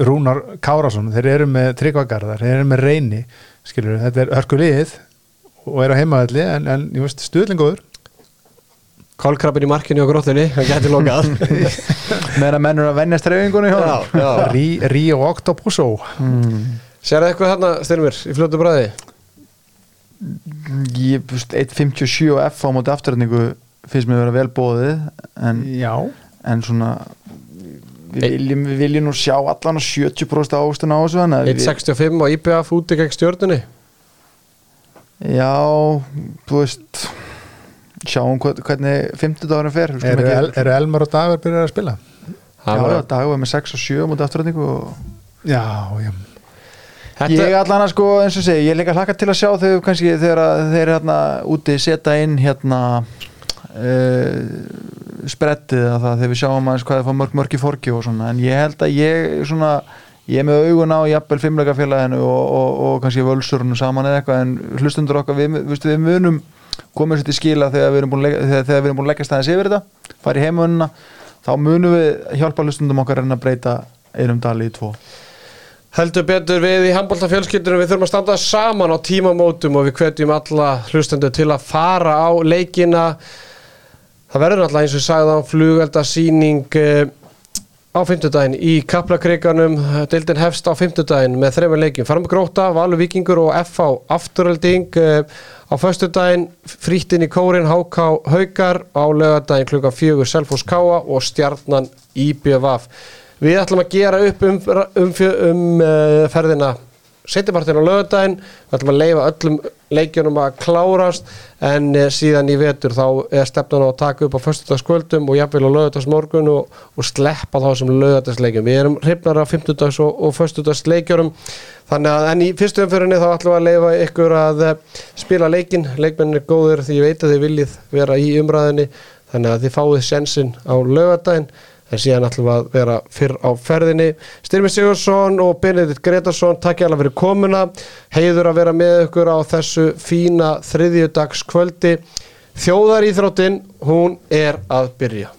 Rúnar Kárásson, þeir eru með Tryggvagarðar, þeir eru með Reyni skilur, þetta er hörkulíð og er á heimaðalli, en, en ég veist stuðlinn góður, Kálkrabbin í markinu á gróttunni, hann geti lokað Meðan að mennur að honum. já Rí, Rí og Octopusó mm. Sér eitthvað þarna, Styrmir, í fljótu bræði? Ég, þú veist, 1.57 og F á móti afturrætningu finnst mér að vera vel bóðið en, Já, en svona við viljum, við viljum nú sjá allan á 70% ástun á þessu þannig að við- 1.65 og IBF úti gegn stjórnunni Já, þú veist sjáum hvern- hvernig 50 dagurinn fer Eru, El, eru Elmar og Dagur byrjar að spila? Já, já, dagur með 6 og 7 mútið afturrætningu og Já, já Þetta, Ég allan að sko, eins og segi, ég er líka hlakka til að sjá þau kannski þegar að þeir hérna úti setja inn hérna uh, sprettið að það þegar við sjáum aðeins hvað það fá mörg mörg í forki og svona, en ég held að ég svona, ég er með augun á jafnvel fimmleikafélaginu og, og, og kannski völsurinu saman eða eitthvað, en hlustundur okkar við, við, munum komið sér til skila þegar við erum búin að leggja- staðins yfir þetta, fara í heimununa þá munum við hjálpa hlustundum okkar en að breyta einum dali í tvo. Heldur betur við í handbóltafjölskyldunum við þurfum að standa saman á tímamótum og við hvetjum alla hlustendur til að fara á leikina það verður náttúrulega eins og á flugeldasýning uh, á fimmtudaginn í Kaplakrikanum deildin hefst á fimmtudaginn með þreifin leikin Farm Gróta, Valur Víkingur og FH Afturölding uh, á föstudaginn frýttin í Kórin HK Haukar á lögadaginn klukkan fjögur Selfos Káa og Stjarnan IBVF Við ætlum að gera upp um, um, um uh, ferðina setjapartin á lögadaginn, við ætlum að leifa öllum leikjunum að klárast en uh, síðan í vetur þá er stefnan á að taka upp á föstudagskvöldum og jafnvel á lögadagsmorgun og, og sleppa þá sem lögadagsleikjum. Við erum hrifnar af 50 og, og föstudagsleikjurum þannig að en í fyrstu umfyrinni þá ætlum að leifa ykkur að uh, spila leikin, leikmennir er góður því ég veit að þið viljið vera í umræðinni þannig að þið fáið sjensin á lögadaginn en síðan ætlum við að vera fyrr á ferðinni. Styrmi Sigursson og Benedikt Gretarsson takk ég alveg fyrir komuna. Heiður að vera með ykkur á þessu fína þriðjudagskvöldi. Þjóðaríþróttin hún er að byrja